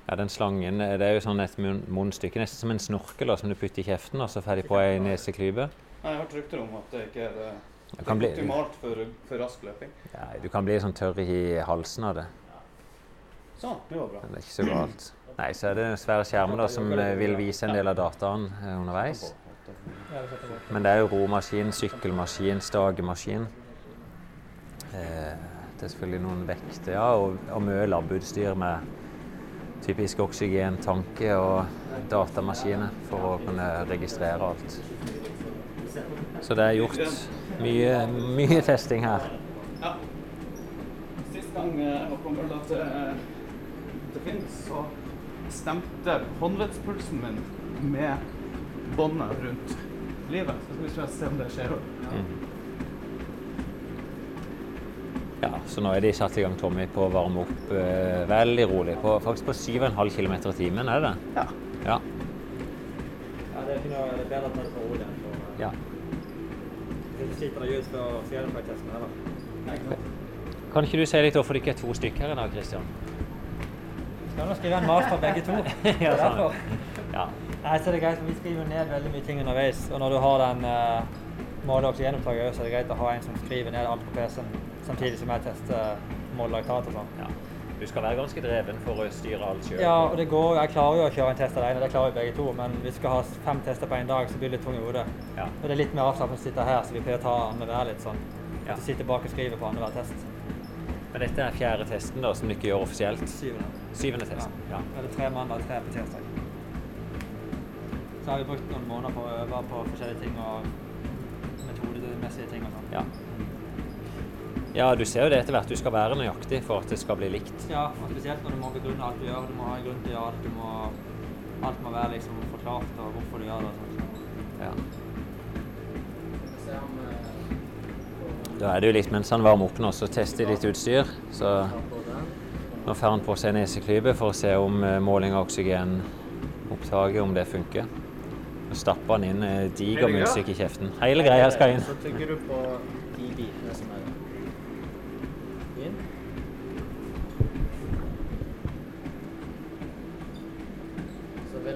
Ja, den slangen det er jo sånn et munnstykke, nesten som en snorkel da, som du putter i kjeften, og så får de på ei neseklype. Jeg har hørt rykter om at det ikke er det, Det er bli, optimalt for, for rask løping. ja, du kan bli sånn tørr i halsen av det. Sånn, det var bra. Men det er ikke så galt. Nei, så er det svære skjermer da, som eh, vil vise en del av dataen eh, underveis. Ja. Men det er jo romaskin, sykkelmaskin, stagemaskin. Eh, det er selvfølgelig noen vekter, ja, og, og mye labutstyr med typisk oksygentanke og datamaskiner for å kunne registrere alt. Så det er gjort mye, mye testing her. Ja. Sist gang eh, jeg kom til at til, finnes, Finn, så stemte håndleddspulsen min med båndet rundt livet. Så skal vi se om det skjer. Ja, så nå er de satt i gang, Tommy, på å varme opp eh, veldig rolig. På, faktisk på 7,5 km i timen, er det det? Ja. Ja. Ja, det er, ikke noe, det er bedre å ta det på rolig enn på ja. Skjedeprøvetesten heller. Kan ikke du si litt hvorfor det ikke er to stykker her i dag, Kristian? Skal nå skrive en master begge to. Ja, sånn. Derfor. Ja. Nei, så er det greit, for Vi skriver ned veldig mye ting underveis. Og når du har den uh, måle oksygenopptaket, så er det greit å ha en som skriver ned alt på PC-en, samtidig som jeg tester mållaktat og sånn. ja. Du skal være ganske dreven for å styre alt sjøl. Ja, og det går, jeg klarer jo å kjøre en test alene, det klarer jo begge to. Men hvis vi skal ha fem tester på en dag, så blir det litt tung i hodet. Ja. Og det er litt mer avslappende å sitte her, så vi pleier å ta annenhver litt sånn. Ja. At du sitter bak og skriver på annenhver test. Men dette er fjerde testen da, som du ikke gjør offisielt. Syvende. Syvende testen. Ja. Eller tre mandag, tre på tirsdag. Så har vi brukt noen måneder på å øve på forskjellige ting og metodemessige ting og sånn. Ja. Ja, du ser jo det etter hvert. Du skal være nøyaktig for at det skal bli likt. Ja, og spesielt når du må begrunne alt du gjør. Du må ha en grunn til å gjøre alt. Du må, alt må være liksom forklart og hvorfor du gjør det. og sånn. Ja. Da er det jo litt mens han varmer opp nå, så tester litt utstyr. Så nå får han på seg neseklype for å se om eh, måling av oksygenopptaket, om det funker. Så stapper han inn eh, diger musikk i kjeften. Hele greia skal inn. Så tygger du på de bitene som er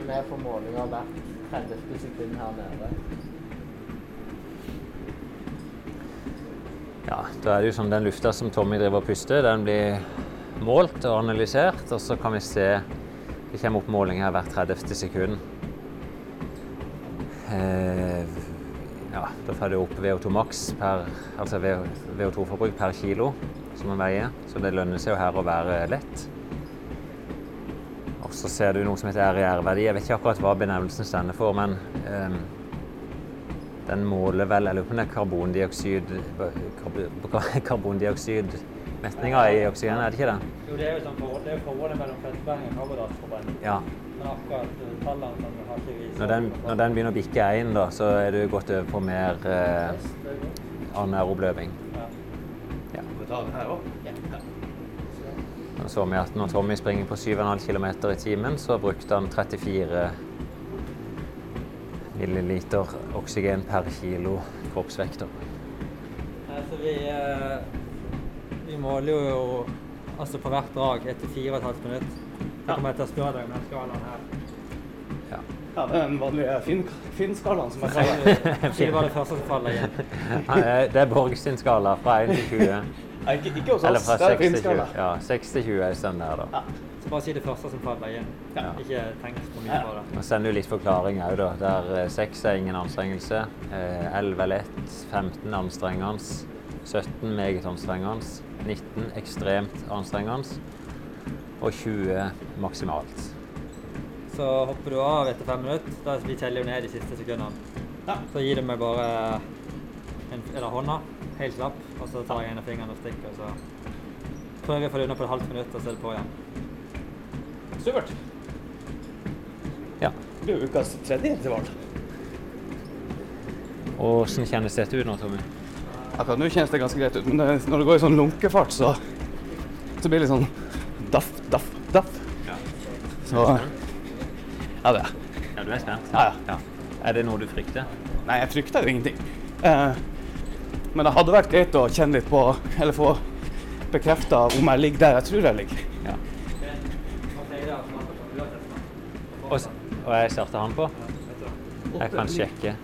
Så for målinger hvert 30. sekund her nede. Ja, da er det jo sånn den lufta som Tommy driver og puster, den blir målt og analysert, og så kan vi se Det kommer opp målinger hvert 30. sekund. Eh, ja, da får du opp VO2 max per altså VO2-forbruk per kilo som man veier, så det lønner seg jo her å være lett. Og så ser du noe som heter RIR-verdi. Jeg vet ikke akkurat hva benevnelsen stender for, men um, den måler vel eller om det er karbondioksid Karbondioksidmetninga i oksygen, er det ikke det? Jo, det er jo sånn forhold, det er forholdet mellom fettforbrenning og karbohydratforbrenning. Ja. Men akkurat tallene som vi har ikke vi Når den, når den begynner å bikke én, da, så er du gått over på mer eh, anaerob løping. Ja. Skal så vi at når Tommy springer på 7,5 km i timen, så brukte han 34 milliliter oksygen per kilo kroppsvekt. Altså, vi, eh, vi måler jo altså på hvert drag etter 4,5 minutt. Så kommer jeg til å spørre deg om den skalaen her. Ja, det er den vanlige Finn-skalaen som jeg kaller det. Det var det første som faller inn. Eh, Det er Borg sin skala fra 1 til 20. Nei, ikke, ikke hos Eller oss. fra Det er 6 til 20. Finn-skala. Ja, 6 til 20 er sånn der, da. Så bare si det første som faller inn. Ja. Ikke tenk for mye på det. Nå sender du litt forklaring òg, da. Der eh, 6 er ingen anstrengelse, eh, 11 er lett, 15 anstrengende, 17 meget anstrengende, 19 ekstremt anstrengende og 20 maksimalt. Så hopper du av etter fem minutter. Da vi teller jo ned de siste sekundene. Ja. Så gir du meg bare en, eller hånda, helt slapp, og så tar jeg en av fingrene og stikker, og så prøver jeg å få det unna på et halvt minutt, og så er det på igjen. Supert. Ja. Det blir jo ukas tredje intervall. Og Åssen kjennes dette ut nå, Tommy? Akkurat nå kjennes det ganske greit ut, men det, når det går i sånn lunkefart, så, så blir det litt sånn daff, daff, daff. Ja. Så Ja, det er Ja, du er spent? Ja, ja. Er det noe du frykter? Nei, jeg frykter jo ingenting. Eh, men det hadde vært greit å kjenne litt på, eller få bekrefta om jeg ligger der jeg tror jeg ligger. Ja. Og, og jeg starter han på? Jeg kan sjekke.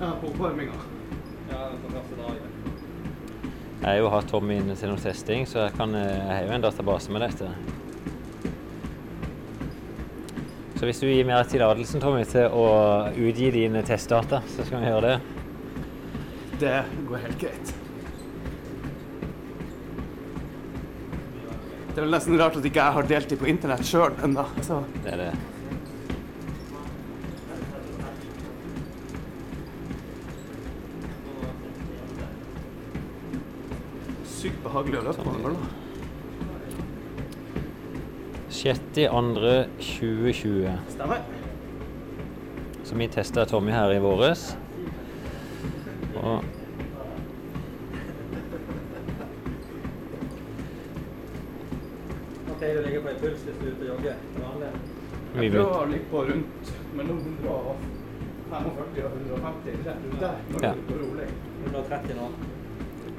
Ja, på oppvarminga. Jeg har jo hatt Tommy inne til noe testing, så jeg, kan, eh, jeg har jo en database med dette. Så hvis du gir meg tillatelsen, Tommy, til å utgi dine testdata, så skal vi gjøre det. Det går helt greit. Det er vel nesten rart at ikke jeg har delt dem på internett sjøl ennå. Det er det. sykt behagelig å løpe på den mølla. 6.2.2020. Stemmer. Så vi testa Tommy her i våres. Og pleier å ligge på en puls hvis du er ute og jogger? til vanlig? Jeg prøver å ligge på rundt mellom 145 og 150. Rett rundt der. Når Ja. går rolig. 130 nå.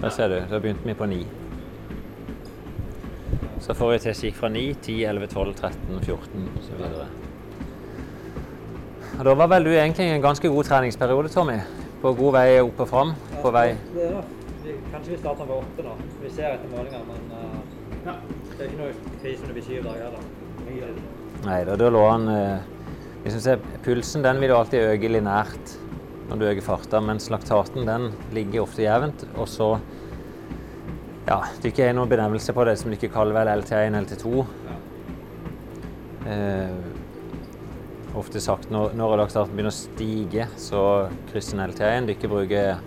der ser du, da begynte vi på 9. Så forrige test gikk fra 9, 10, 11, 12, 13, 14 osv. Da var vel du egentlig i en ganske god treningsperiode, Tommy. På god vei opp og fram. På vei Det da. Kanskje vi starter med åtte nå. Vi ser etter målinger, men uh, Ja. det er ikke noe krise når det blir syv dager heller. Nei da, da lå han uh, hvis ser, Pulsen den vil jo alltid øke lineært når du øker farta, mens laktaten den ligger ofte jevnt. Og så Ja, det ikke er noen benevnelse på det som de ikke kaller vel LT1 LT2. Eh, ofte sagt når, når laktaten begynner å stige, så krysser en LT1. Du ikke bruker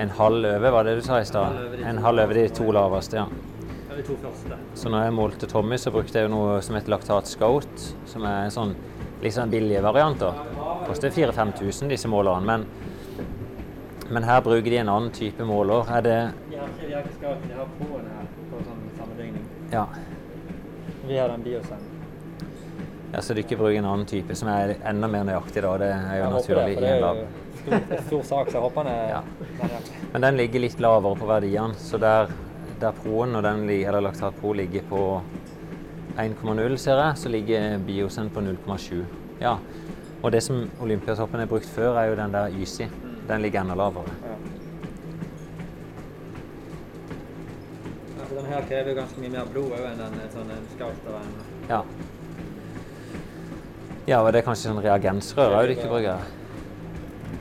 en halv over, var det du sa i stad? En halv over de to laveste, ja. De to første. Så når jeg målte Tommy, så brukte jeg noe som heter Laktat Scout, som er en sånn litt sånn billige varianter. Koster 4000-5000 disse målerne, men, men her bruker de en annen type måler. Er det De har ikke, de har ikke skaut, de har proen her på sånn sammenligning. Ja. Vi har den biosen. Ja så du ikke bruker en annen type som er enda mer nøyaktig, da. Det er jo naturlig det, i det en er lab. jo stor, en stor sak, så jeg håper den er Ja. er- Men den ligger litt lavere på verdiene, så der, der proen og den, eller Laktat Pro ligger på 1,0, ser jeg, så ligger Biosen på 0,7. Ja. Og det som Olympiatoppen er brukt før, er jo den der YSI. Den ligger enda lavere. Ja. Den her krever ganske mye mer blod enn en, en, en scout av en Ja. Ja, og det er kanskje sånn reagensrør òg du ikke bruker?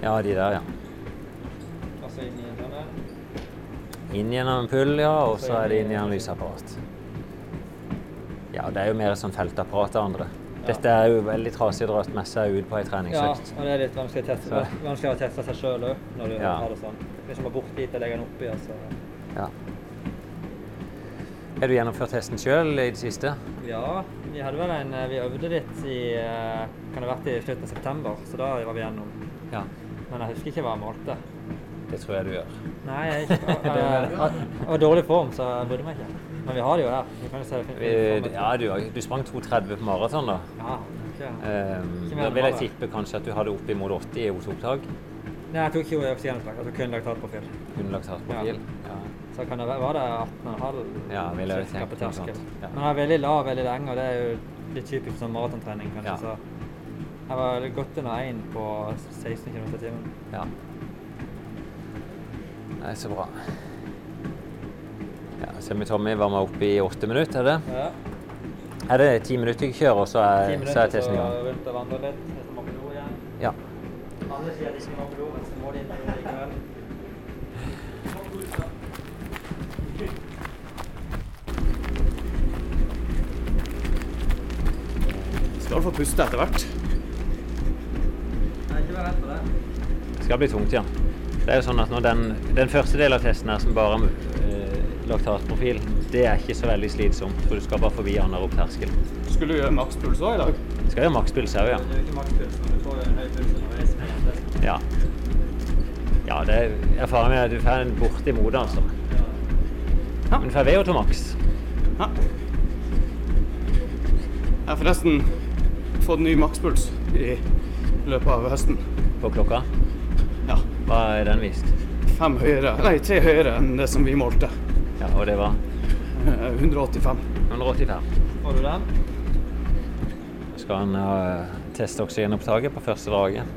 Ja, de der, ja. Altså inn sånn. Inn gjennom en pull, ja, og så er det inn i lysapparat. Ja, det er jo mer sånn feltapparat det andre. Dette er jo veldig trasig å dra et messe ut på ei Ja, treningsøkt. og det er litt vanskelig å teste, vanskelig å teste seg sjøl òg, når du Ja. har det sånn. Hvis du må bort dit og legge den oppi, altså. Ja. Har du gjennomført testen sjøl i det siste? Ja, vi hadde vel en Vi øvde litt i eh, Kan det ha vært i slutten av september, så da var vi gjennom. Ja. Men jeg husker ikke hva jeg målte. Det tror jeg du gjør. Nei, jeg, jeg, jeg, jeg, var i dårlig form, så jeg brydde meg ikke. Men vi har det jo her. Vi kan jo se det fint. Vi- Ja, du, du sprang 2,30 på maraton, da. Ja, ikke. Um, Ikke da vil jeg tippe kanskje at du hadde oppimot 80 i O2-opptak. Nei, jeg tok ikke oksygenuttak. Altså kun laktatprofil. Kun laktatprofil. Ja. Så kan det være, var det 18,5 Ja, cirka på terskel. Ja. Men jeg er veldig lav veldig lenge, og det er jo litt typisk som maratontrening, kanskje. Ja. Så jeg var godt under 1 på 16 km i timen. Ja. Nei, så bra. Ja, Semi-Tommy varma opp i åtte minutter, er det? Ja. Er det ti minutter jeg kjører, og så er, så er testen i gang? Ti minutter, så rundt og vandre litt. De må på do igjen. Ja. Andre sier de ikke må på do, men Skal få puste etter hvert. Det. Skal bli tungt, ja. Det er jo sånn at når den, den første delen av testen her, som bare eh, laktatprofil, det er ikke så veldig slitsomt, for du skal bare forbi andre opp terskelen. Skulle du gjøre makspuls òg i dag? Skal gjøre makspuls òg, ja. Det er ikke makspuls, men du får en høy puls underveis. ja. Ja, det er erfaring med at du får en bortimot, altså. Men får VO2 maks. Ja. Jeg forresten fått ny makspuls i løpet av høsten. på klokka. Ja. Hva er den vist? Fem høyere, nei, tre høyere enn det som vi målte. Ja, og det var Eh, 185. 185. Får du den? Skal han uh, teste oksygenopptaket på første draget.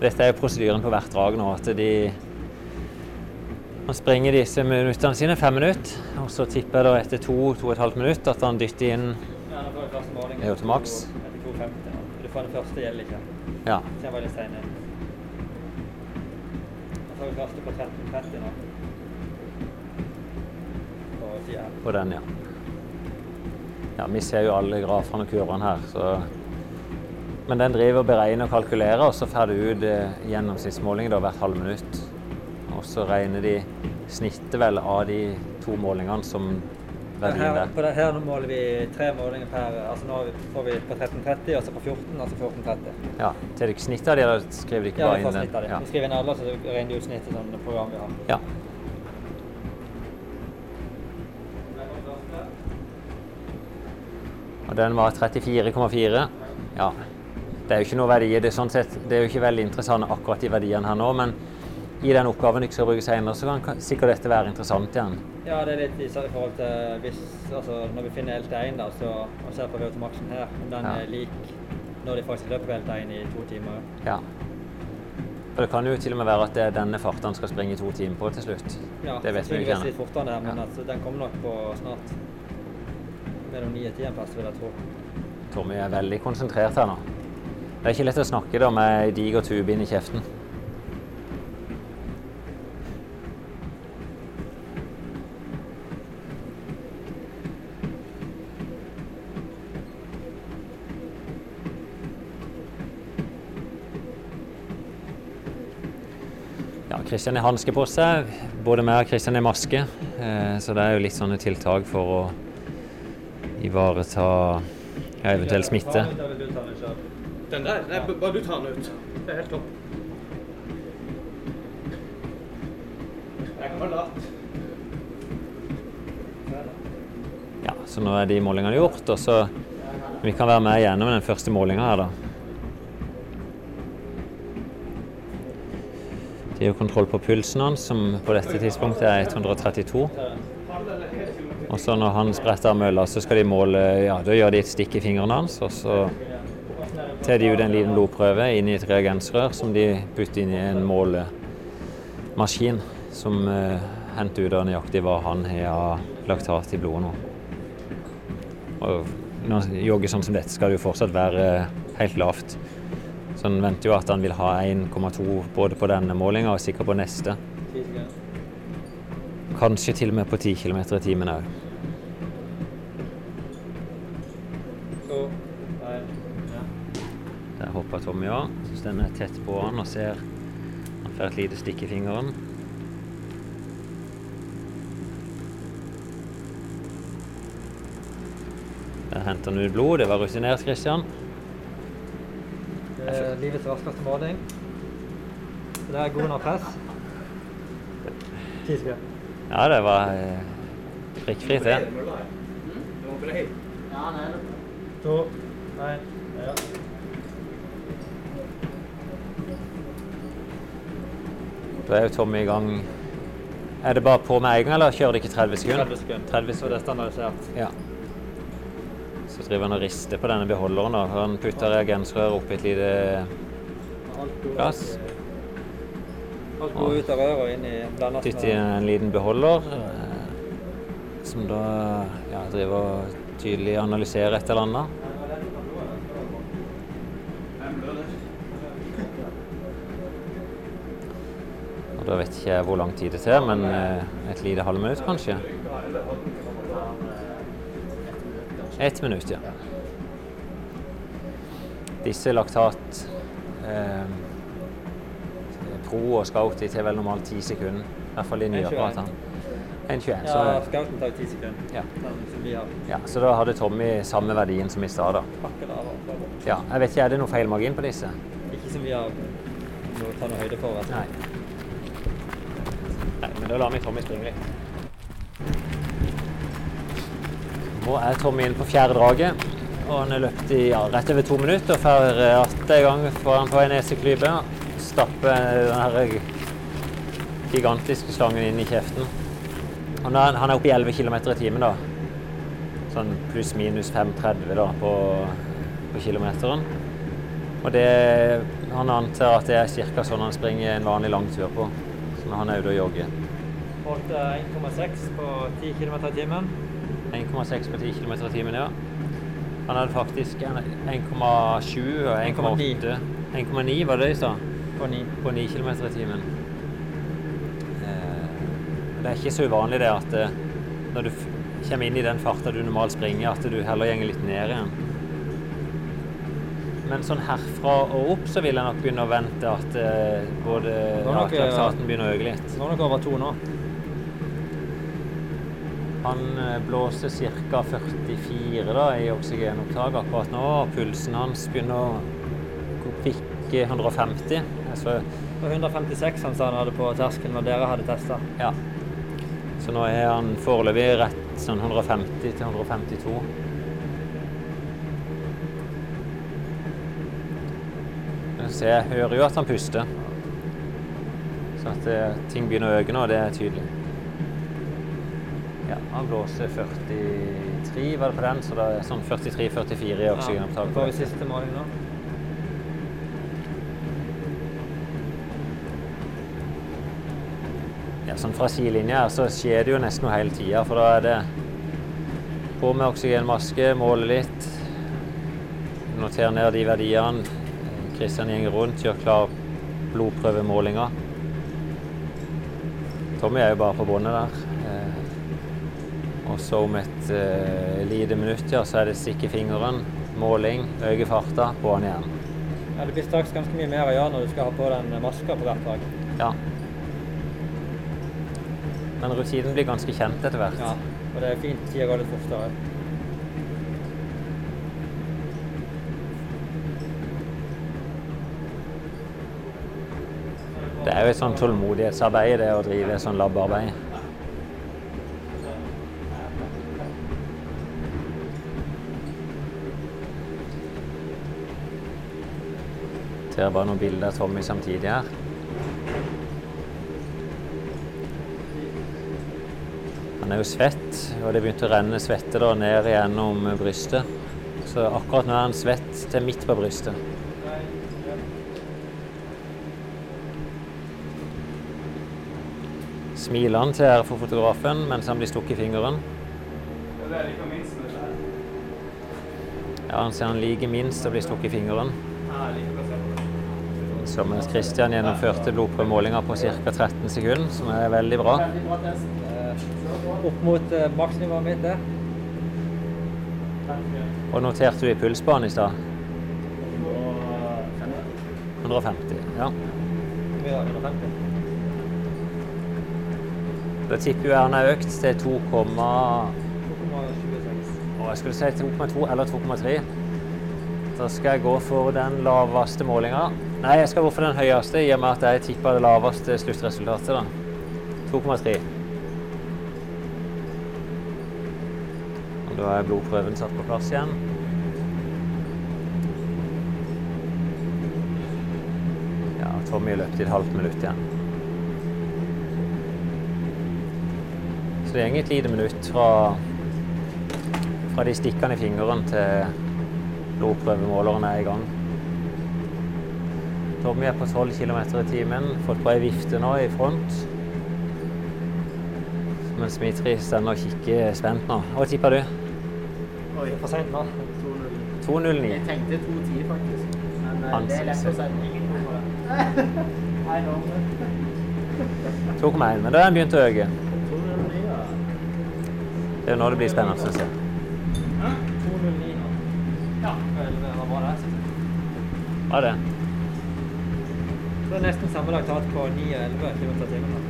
Dette er prosedyren på hvert drag nå, at de han springer disse minuttene sine, fem minutter, og så tipper jeg etter to, to og et halvt minutt at han dytter inn Ja, nå. det den første gjelder ikke. Ja. jeg var litt sein inn. Da tar vi første på 13,30 nå. På her. På den, ja. Ja, Vi ser jo alle grafene og kurvene her, så Men den driver og beregner og kalkulerer, og så får du ut eh, gjennomsnittsmåling da, hvert halv minutt. Og så regner de snittet vel av de to målingene som verdien Her, det, her nå måler vi tre målinger per altså Nå får vi på 13,30 og så på 14, altså 14,30. Ja, Tar dere snittet av dem, eller skriver de ikke Ja, bare vi inn får den? snitt av det. Ja. Vi skriver inn alle, så regner de ut snittet sånn program vi har. ja. Og den var 34,4. Ja. Det er jo ikke noe verdier. Det er, sånn sett, det er jo ikke veldig interessant akkurat de verdiene her nå, men i den oppgaven du skal bruke senere, så kan sikkert dette være interessant igjen. Ja, det er litt i i forhold til hvis, altså når vi finner LT1 da, så, og ser på VO2-maksen her, om den Ja. er lik når de faktisk løper på LT1 i to timer. Ja. For det kan jo til og med være at det er denne farten skal springe i to timer på til slutt. Ja, det vet vi ikke ennå. litt fortere enn det men Ja. altså, den kommer nok på snart mellom 9 og 10 en plass, vil jeg tro. Tommy er veldig konsentrert her nå. Det er ikke lett å snakke da med ei diger tube inn i kjeften. Kristian har hanske på seg. Både meg og Kristian i maske. eh, Så det er jo litt sånne tiltak for å ivareta ja, eventuell smitte. Den der, nei, bare du tar den ut. Det er helt topp. Jeg kan la. Ja, så nå er de målingene gjort, og så vi kan være med gjennom den første målinga her, da. Det er jo kontroll på pulsen hans, som på dette tidspunktet er 132. Og så når han spretter av mølla, så skal de måle Ja, da gjør de et stikk i fingrene hans, og så tar de ut en liten blodprøve inn i et reagensrør som de putter inn i en målemaskin som eh, henter ut av nøyaktig hva han har av laktat i blodet nå. Og når han jogger sånn som dette, skal det jo fortsatt være helt lavt. Så han venter jo at han vil ha 1,2 både på denne målinga og sikkert på neste. Kanskje til og med på 10 km i timen òg. Der hopper Tommy av. Syns den er tett på han og ser Han får et lite stikk i fingeren. Der henter han ut blod. Det var rutinert, Christian. Er livets raskeste måling. Så det er god nok press. Ti sekunder. Ja, det var eh, prikkfritt, det. To, ja. Da er jo Tommy i gang. Er det bare på med en gang, eller kjører de ikke 30 sekunder? 30 sekunder. 30 sekunder. det er standardisert. Ja. Så driver han og rister på denne beholderen. da. Han putter reagensrør oppi et lite glass. Alt går ut av røret og inn i blandet Dytter i en liten beholder, eh, som da ja, driver og tydelig analyserer et eller annet. Og da vet ikke jeg hvor lang tid det tar, men eh, et lite halvminutt kanskje? Ett minutt, ja. Disse laktat eh, Pro og Scout de tar vel normalt ti sekunder. I hvert fall i nye En 21. apparatene. 1,21. Ja, Så, Scouten tar jo ti sekunder. Ja. Som vi har. ja, så da hadde Tommy samme verdien som i stad, da. Ja, jeg vet ikke, er det noe feil margin på disse? Ikke som vi har noe, tar noe høyde for. Altså. Nei. Nei, men da lar vi Tommy springe litt. Nå er Tommy inne på fjerde draget. Og han har løpt i ja, rett over to minutter og får atter i gang foran på en neseklype. Stapper den gigantiske slangen inn i kjeften. Han er, han er oppe i 11 km i timen, da. Sånn pluss-minus 5,30 da på, på kilometeren. Og det, han antar at det er ca. sånn han springer en vanlig lang tur på. Så når han er ute og jogger. Holdt eh, 1,6 på 10 km i timen. 1,6 på 10 km i timen, ja. Han hadde faktisk 1,7 og 1,8 1,9 var det de sa? På 9. På 9 km i timen. Eh, Det er ikke så uvanlig det at eh, når du kommer inn i den farta du normalt springer, at du heller gjenger litt ned igjen. Men sånn herfra og opp så vil jeg nok begynne å vente at eh, både nok, laktaten begynner å øke litt. Nå er det over to nå. Han eh, blåser ca. 44 da, i oksygenopptak akkurat nå. og Pulsen hans begynner å bikke 150. Altså, var 156 han sa han hadde på terskelen når dere hadde testa. ja. Så nå er han foreløpig rett sånn 150 til 152. Så jeg hører jo at han puster. Så at det, ting begynner å øke nå, det er tydelig. Ja, han blåser 43, var det på den, så det er sånn 43-44 i oksygenopptak. Ja, får vi siste måling nå. Ja, sånn fra sidelinja her så skjer det jo nesten noe hele tida, for da er det på med oksygenmaske, måle litt, notere ned de verdiene. Kristian gjenger rundt, gjør klar blodprøvemålinga. Tommy er jo bare på båndet der. Og så om et uh, lite minutt ja, så er det stikk i fingeren, måling, øke farta, på han igjen. Ja, det blir straks ganske mye mer å gjøre når du skal ha på den maska på hvert dag. Ja. Men rutinen blir ganske kjent etter hvert. Ja, og det er fint tida går litt fortere. Det er jo et sånn tålmodighetsarbeid, det å drive sånn labarbeid. Ser bare noen bilder av Tommy samtidig her. Han er jo svett, og det begynte å renne svette da ned gjennom brystet. Så akkurat nå er han svett til midt på brystet. Smiler han til her for fotografen mens han blir stukket i fingeren. Er. Ja, han ser han liker minst å bli stukket i fingeren. Ja, jeg liker å se på det. Mens Christian gjennomførte blodprøvemålinger på ca. 13 sekunder, som er veldig bra. Test. Opp mot eh, maksnivået mitt, det. Og noterte du i pulsbanen i stad? 150. Ja. Vi har 150. Da tipper jeg Erna er økt til 2, 2,26. Å, jeg skulle si 2,2 eller 2,3. Da skal jeg gå for den laveste målinga. Nei, jeg skal gå for den høyeste, i og med at jeg tippa det laveste sluttresultatet. da. 2,3. Og Da er blodprøven satt på plass igjen. Ja, Tommy løp i et halvt minutt igjen. Så det går et lite minutt fra, fra de stikkene i fingeren til blodprøvemåleren er i gang. Tommy er på 12 km i timen, fått på ei vifte nå i front. Mens Mitri står og kikker spent nå. Hva tipper du? Oi, for seint nå. 2,09. Jeg tenkte 2,10 faktisk. Men eh, det er lett å sette ingen på det. 2,1. Men da har den begynt å øke. 209, ja. Det er jo nå det blir spennende syns jeg. 209. Ja, vel, det var bra det. Var er så det er nesten sammenlagt hatt på 9 og 11 km i timen.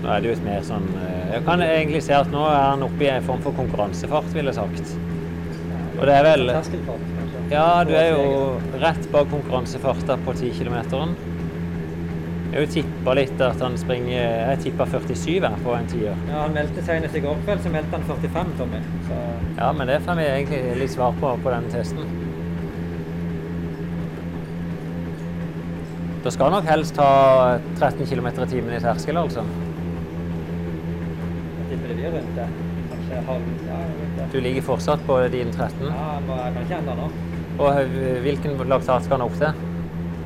Nå er det jo et mer sånn eh, Jeg kan egentlig se at nå er han oppe i en form for konkurransefart, ville jeg sagt. Og det er vel Ja, du er jo rett bak konkurransefarta på 10 km. Jeg har tippa litt at han springer Jeg tippa 47 her på en tier. Ja, han meldte senest i går kveld, så meldte han 45, Tommy. Så Ja, men det får vi egentlig litt svar på på den testen. Da skal nok helst ta 13 km i timen i terskel, altså. jeg tipper det blir rundt det. Kanskje halv Ja. Du ligger fortsatt på din 13. Ja, jeg jeg kan ikke enda nå. Og hvilken laktat skal han opp til?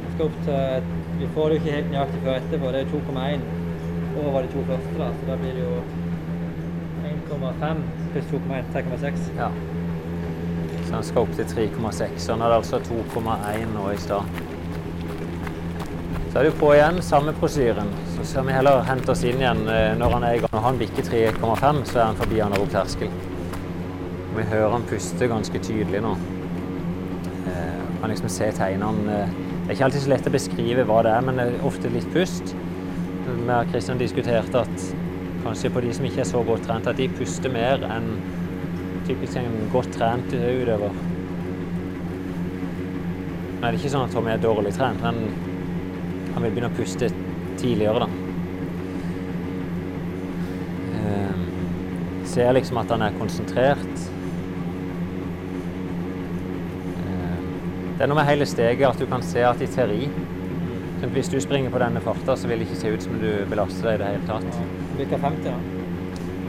Jeg skal opp til Vi får det jo ikke helt nøyaktig før etterpå. Det er 2,1 over de to første, da. Så da blir det jo 1,5 pluss 2,1 3,6. Ja. Så han skal opp til 3,6. Så han hadde altså 2,1 nå i stad. Så er det på igjen, samme prosyren. Så skal vi heller hente oss inn igjen eh, når han er i gang. Når han bikker 3,5, så er han forbi opp terskel. Vi hører han puste ganske tydelig nå. Eh, kan liksom se tegnene. Det er ikke alltid så lett å beskrive hva det er, men det er ofte litt pust. Vi og Kristian diskuterte at kanskje på de som ikke er så godt trent, at de puster mer enn typisk en godt trent utøver. Nå er det ikke sånn at Tommy er dårlig trent, men han vil begynne å puste tidligere, da. Eh, ser liksom at han er konsentrert. Det er noe med hele steget at du kan se at i teori så Hvis du springer på denne farta, så vil det ikke se ut som du belaster deg i det hele tatt. Bikka 50, da.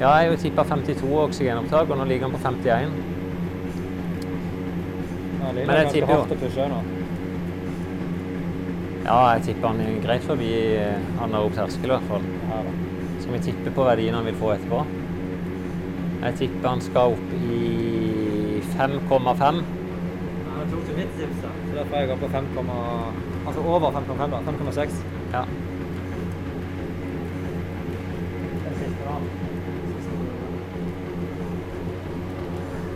Ja, jeg tippa 52 oksygenopptak, og nå ligger han på 51. Ja, Men det er jeg tipper jo-. Ja, jeg tipper han er greit forbi eh, opp terskel, i hvert fall. Ja. Skal vi tippe på verdien han vil få etterpå? Jeg tipper han skal opp i 5,5. Jeg tok til mitt. Så derfor er jeg oppe på 5, altså over 5,5, da. 5,6. Ja.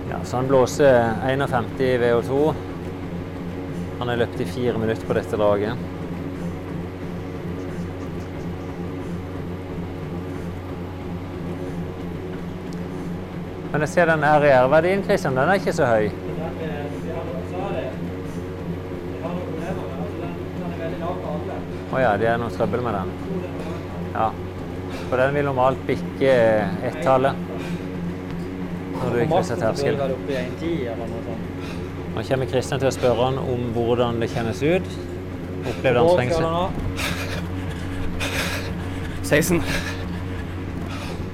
Ja. Så han blåser 51 i VO2. Han har løpt i fire minutter på dette draget. Men jeg ser den RER-verdien, Kristian, den er ikke så høy. Vi har sa det. Vi har noen problemer med altså den. Den er veldig lav på alle. oh ja, det er noe trøbbel med den. Ja. For den vil normalt bikke ett-tallet når du krysser terskel. Burde være oppe i 1,10 eller noe sånt. Nå kommer Kristian til å spørre han om hvordan det kjennes ut. Opplevde han Hvor trengsel? 16.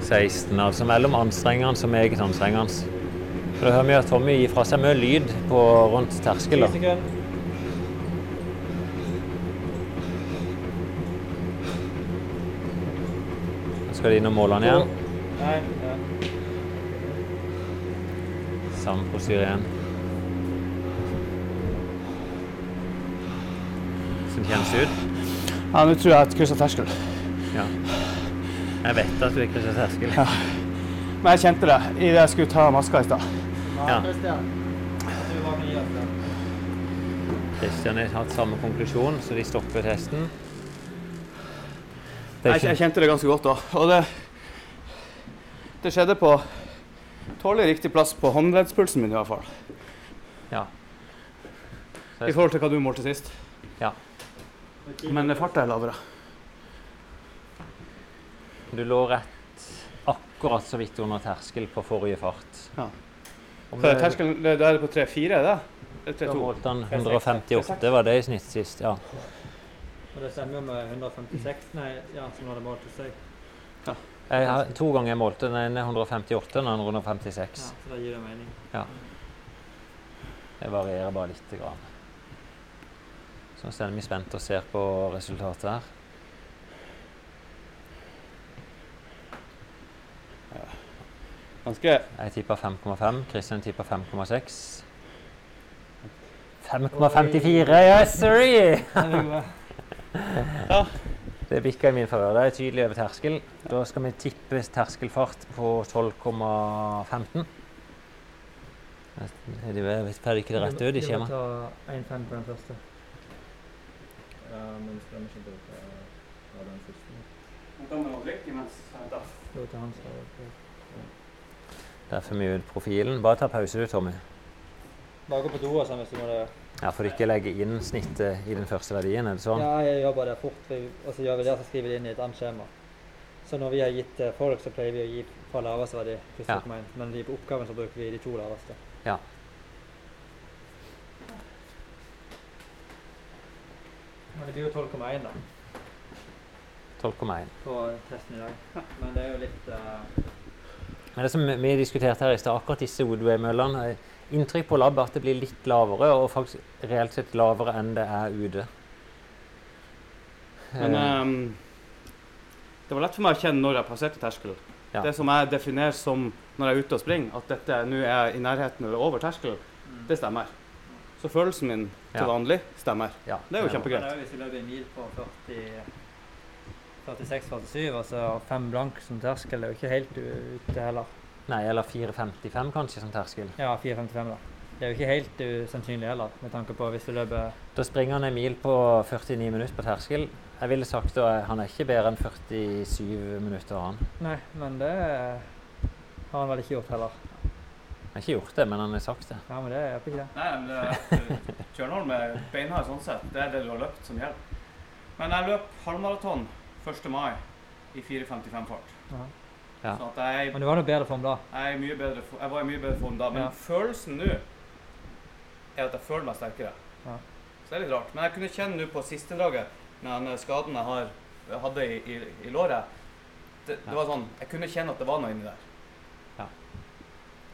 16, altså mellom anstrengende og meget anstrengende. Da hører vi at Tommy gir fra seg mye lyd på rundt 10 terskel. da. Skal de inn og måle den igjen. Nei, ja. Samme prosedyre igjen. Som kjennes ut. Ja, nå tror jeg jeg krysser terskel. Ja. Jeg vet at du er krysser terskel. Men jeg kjente det idet jeg skulle ta maska i stad. Ja. Det. Kristian har hatt samme konklusjon, så de stopper testen. Jeg, jeg kjente det ganske godt da. Og det, det skjedde på tålelig riktig plass på håndleddspulsen min i hvert fall. ja. I forhold til hva du målte sist. ja. Men farta er lavere. Du lå rett akkurat så vidt under terskel på forrige fart. Ja. Så det- terskelen det, er på 3-4, er det? Eller Da 3-2? målte han 158, var det i snitt sist? Ja. Og det stemmer jo med 156, nei, ja, som hadde målt hos Ja. Jeg har to ganger jeg målte. Den ene er 158, den andre 156. Ja, så da gir det mening. Ja. Det varierer bare lite grann. Så nå er vi spent og ser på resultatet her. Ganske Jeg tippa 5,5. Kristian tippa 5,6. 5,54! Yes, sorry! Det bikka i min favør. Det er tydelig over terskel. Da skal vi tippe terskelfart på 12,15. Jeg vet per ikke det rette ut i skjemaet. Vi må ta 1,5 på den første. Ja, men stemmer ikke det på den siste? da drikke imens. får vi ut profilen. Bare ta pause du, Tommy. Bare gå på do og sånn hvis du må det. Ja, For du ikke legge inn snittet i den første verdien, er det sånn? Ja, jeg gjør bare det fort, og så gjør vi det, så skriver vi det inn i et annet skjema. Så når vi har gitt folk, så pleier vi å gi fra laveste verdi Ja. 0,1. Men på oppgaven så bruker vi de to laveste. Ja. Men det blir jo 12,1 da, 12,1. på testen i dag. Men det er jo litt uh... Men det som vi diskuterte her i stad, akkurat disse Woodway-møllene Inntrykk på lab er at det blir litt lavere, og faktisk reelt sett lavere enn det er ute. Men ehm, det var lett for meg å kjenne når jeg passerte terskelen. Ja. Det som jeg definerer som når jeg er ute og springer, at dette nå er i nærheten eller over terskelen, det stemmer. Så følelsen min til Ja. vanlig stemmer. ja, Det er jo kjempegreit. Hvis vi løper en mil på 46-47, altså fem blank som terskel, det er jo ikke helt ute heller. Nei, eller 4,55 kanskje som terskel. Ja, 4,55 da. Det er jo ikke helt usannsynlig heller, med tanke på hvis du løper Da springer han en mil på 49 minutter på terskel. Jeg ville sagt at han er ikke bedre enn 47 minutter. Han Nei, men det har han vel ikke gjort heller. Han har ikke gjort det, men han har sagt det. Ja, men det hjelper ikke det. Nei, men det, Kjørnholm er beinhard sånn sett. Det er det du har løpt som gjelder. Men jeg løp halvmaraton 1. mai i 4.55 fart. Aha. Ja. Sånn at jeg, Men du var noe bedre form da. jeg, er mye bedre, jeg var i mye bedre form da. Men Ja. følelsen nå er at jeg føler meg sterkere. Ja. Så det er litt rart. Men jeg kunne kjenne nå på siste draget, med den skaden jeg har, hadde i, i, i låret det, det Ja. var sånn, Jeg kunne kjenne at det var noe inni der. Ja.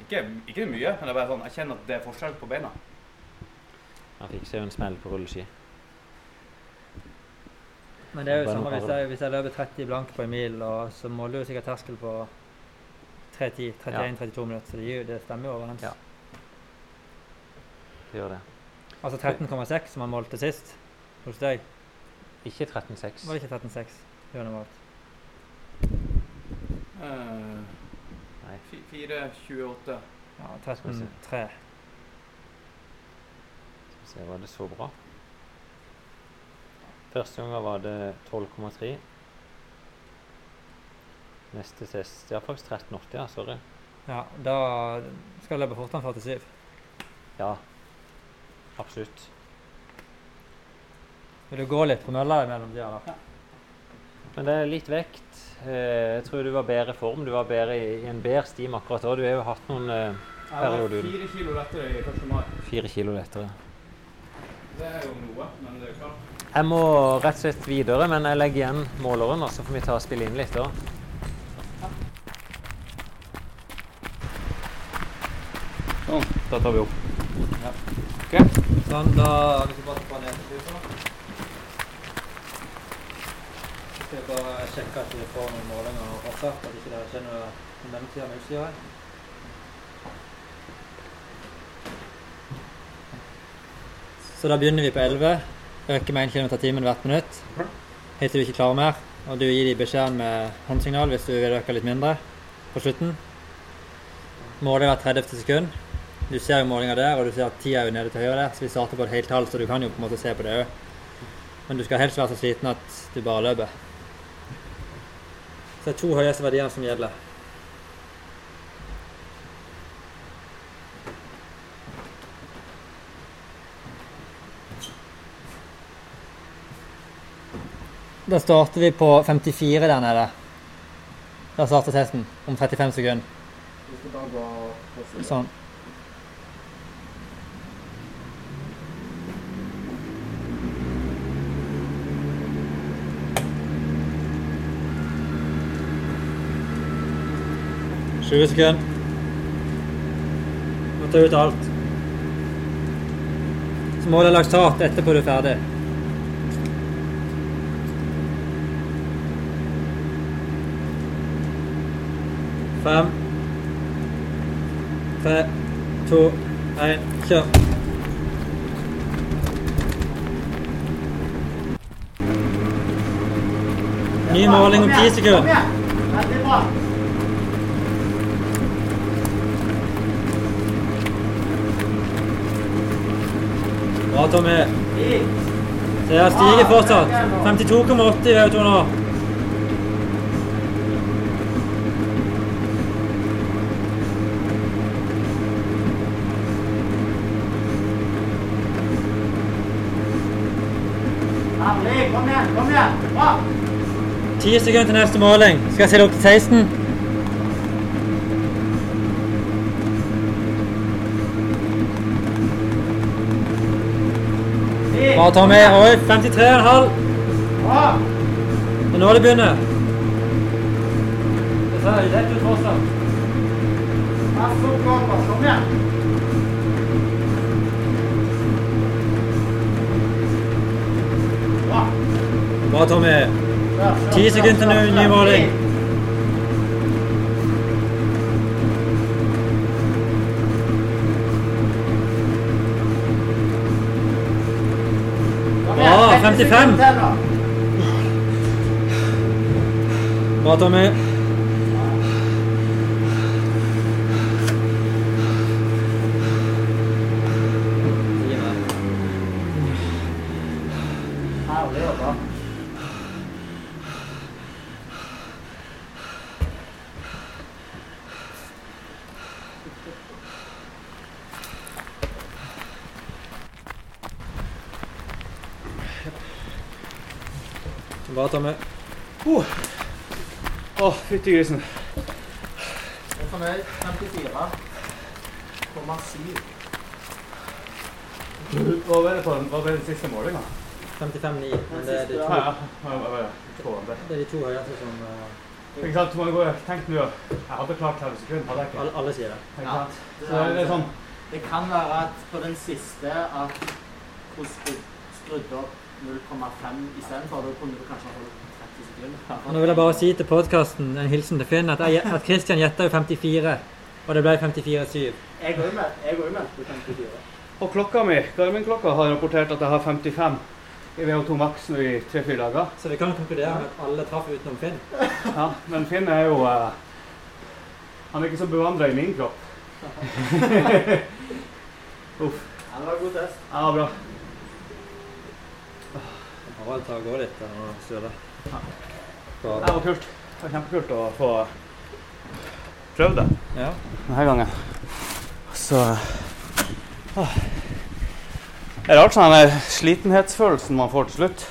Ikke, ikke mye, men det er bare sånn, jeg kjenner at det er forskjell på beina. Han fikk seg jo en smell på rulleski. Men det er jo samme hvis jeg, hvis jeg løper 30 blank på en mil, og så måler du sikkert terskel på 3.10, 31-32 minutter, så det, gir, det stemmer jo overens. Ja. Det gjør det. Altså 13,6 som han målte sist hos deg. Ikke 13,6. Var det ikke 13,6? Bjørn valgt? Uh, Nei. 4,28. Ja, Skal vi se. 13,3. Skal vi se, var det så bra? Første gangen var det 12,3. Neste test Ja, faktisk 13,80. Ja, sorry. Ja, da skal jeg løpe fortere enn 47. Ja, absolutt. Vil du gå litt på mølla imellom de her, da? Men det er litt vekt. Eh, Jeg tror du var bedre i form. Du var bedre i, i en bedre stim akkurat da. Du har jo hatt noen perioder. Jeg var fire kilo lettere i 1. mai. fire kilo lettere. Det er jo noe, men det er klart. Jeg må rett og slett videre, men jeg legger igjen måleren, og så får vi ta og spille inn litt da. Sånn, da tar vi opp. Ja. Ok. Sånn, da Hvis vi bare tar ned til slutt, så skal jeg bare sjekke at vi får noen målinger fortsatt, at ikke det skjer noe på mellomtida med utstyret. Så da begynner vi på 11. Øker med 1 km i timen hvert minutt. Helt til du ikke klarer mer. Og du gir dem beskjeden med håndsignal hvis du vil øke litt mindre på slutten. Måler hvert 30. sekund. Du ser jo målinga der, og du ser at tida er jo nede til høyre der, så vi starter på et helt tall, så du kan jo på en måte se på det òg. Men du skal helst være så sliten at du bare løper. Så det er to høyeste verdier som gjelder. Da starter vi på 54 der nede. Da starter testen om 35 sekunder. Sånn. Tjue sekunder. Må ta ut alt. Så må du ha laktat etterpå du er ferdig. Fem, tre, to, én, kjør. Ny måling om ti sekunder. Bra. Tommy. Det stiger fortsatt. 52,80 i du nå. Kom igjen, kom igjen. Bra. Ti sekunder til neste måling. Skal jeg stille opp til 16? Ti. Bra, Tommy. Oi, 53,5. Bra. Det er nå det begynner. Det ser rett ut fortsatt. Kom igjen. Bra, Tommy. Kjør, Ti sekunder til ny- måling. Bra, igjen, 30 55. sekunder til nå. Bra, Tommy. Herlig jobba. Bra, Tommy. Å, fytti grisen. Jeg er fornøyd. 54,7. Hva ble det på den, hva ble den siste målinga? 55,9. Men det er de to, ja. ja, ja, ja. Få den der. det er de to høyeste som uh, Ikke sant, man går, tenk nå, jeg hadde klart 30 sekunder, hadde jeg ikke. alle, alle sier det. Ikke sant? Så det er sånn, Det kan være at på den siste at hun skru- skrudde opp 0,5 istedenfor. Da kunne du kanskje ha holdt 30. Nå vil jeg bare si til podkasten, en hilsen til Finn, at, jeg, at Christian gjetta jo 54, og det ble 54,7. Jeg går jo med. På 54. og klokka mi, Garmin-klokka har rapportert at jeg har 55 i VO2 Max nå i 3-4 dager. Så vi kan konkludere med at alle traff utenom Finn. Ja, men Finn er jo, uh, han er ikke så bevandret i min kropp. Uff, Ja, det var en god test. ja, bra. Harald tar og går litt og og søler. Det var kult. Det var kjempekult å få prøvd det Ja. denne gangen. Så åh. Det er rart sånn den slitenhetsfølelsen man får til slutt.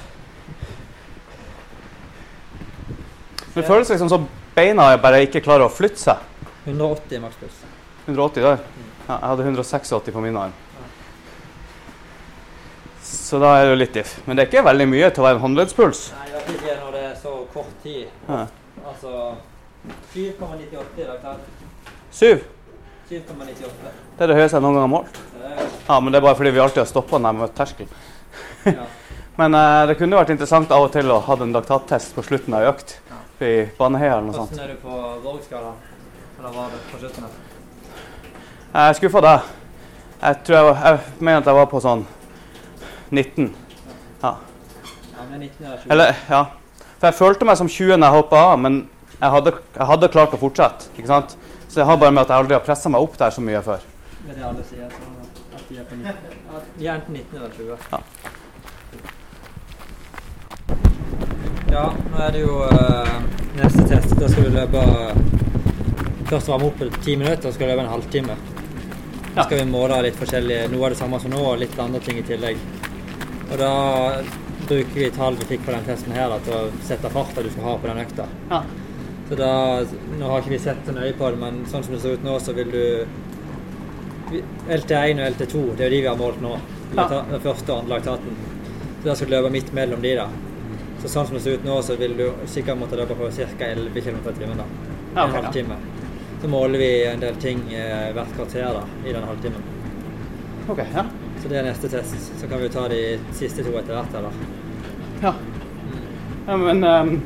Det føles liksom som beina bare ikke klarer å flytte seg. 180 makspuls. 180 der. Ja, jeg hadde 186 på min arm. Så da er det jo litt diff. Men det er ikke veldig mye til å være en håndleddspuls. Nei, ikke når det er så kort tid. Ja. Altså 7,98 i dag. tatt. Syv. 7,98. Det er det høyeste jeg noen gang har målt. Ja, men det er bare fordi vi alltid har stoppa når vi har møtt terskel. Ja. Men eh, det kunne vært interessant av og til å ha en laktattest på slutten av økt ja. I Baneheia eller noe sånt. Hvordan er du på Vorg-skalaen? Eller var det på slutten? Jeg er skuffa deg. Jeg tror jeg, var, jeg mener at jeg var på sånn 19. Ja, men 19 eller ja. For jeg følte meg som 20 når jeg hoppa av, men jeg hadde, jeg hadde klart å fortsette. ikke sant? Så jeg har bare med at jeg aldri har pressa meg opp der så mye før. Det er det alle sier. At de er på 19. At de er enten 19 eller 20. Ja. Ja, nå er det jo eh, neste test. Da skal vi løpe Først varme opp i ti minutter, så skal løpe en halvtime. Da skal vi måle litt forskjellig, noe av det samme som nå, og litt andre ting i tillegg. Og da bruker vi tall vi fikk på den testen her da, til å sette farta du skal ha på den økta. Ja. Så da, Nå har ikke vi sett så nøye på det, men sånn som det ser ut nå, så vil du LT1 og LT2, det er jo de vi har målt nå. Ja. Den første og andre laktaten. Så da skal du løpe midt mellom de, da. Så sånn som det ser ut nå, så vil du sikkert måtte løpe på ca. 11 km i timen. da. Ja, En halvtime. ja. Så måler vi en del ting eh, hvert kvarter da, i den halvtimen. Okay, ja. Så det er neste test. Så kan vi ta de siste to etter hvert. eller? Ja. ja men um,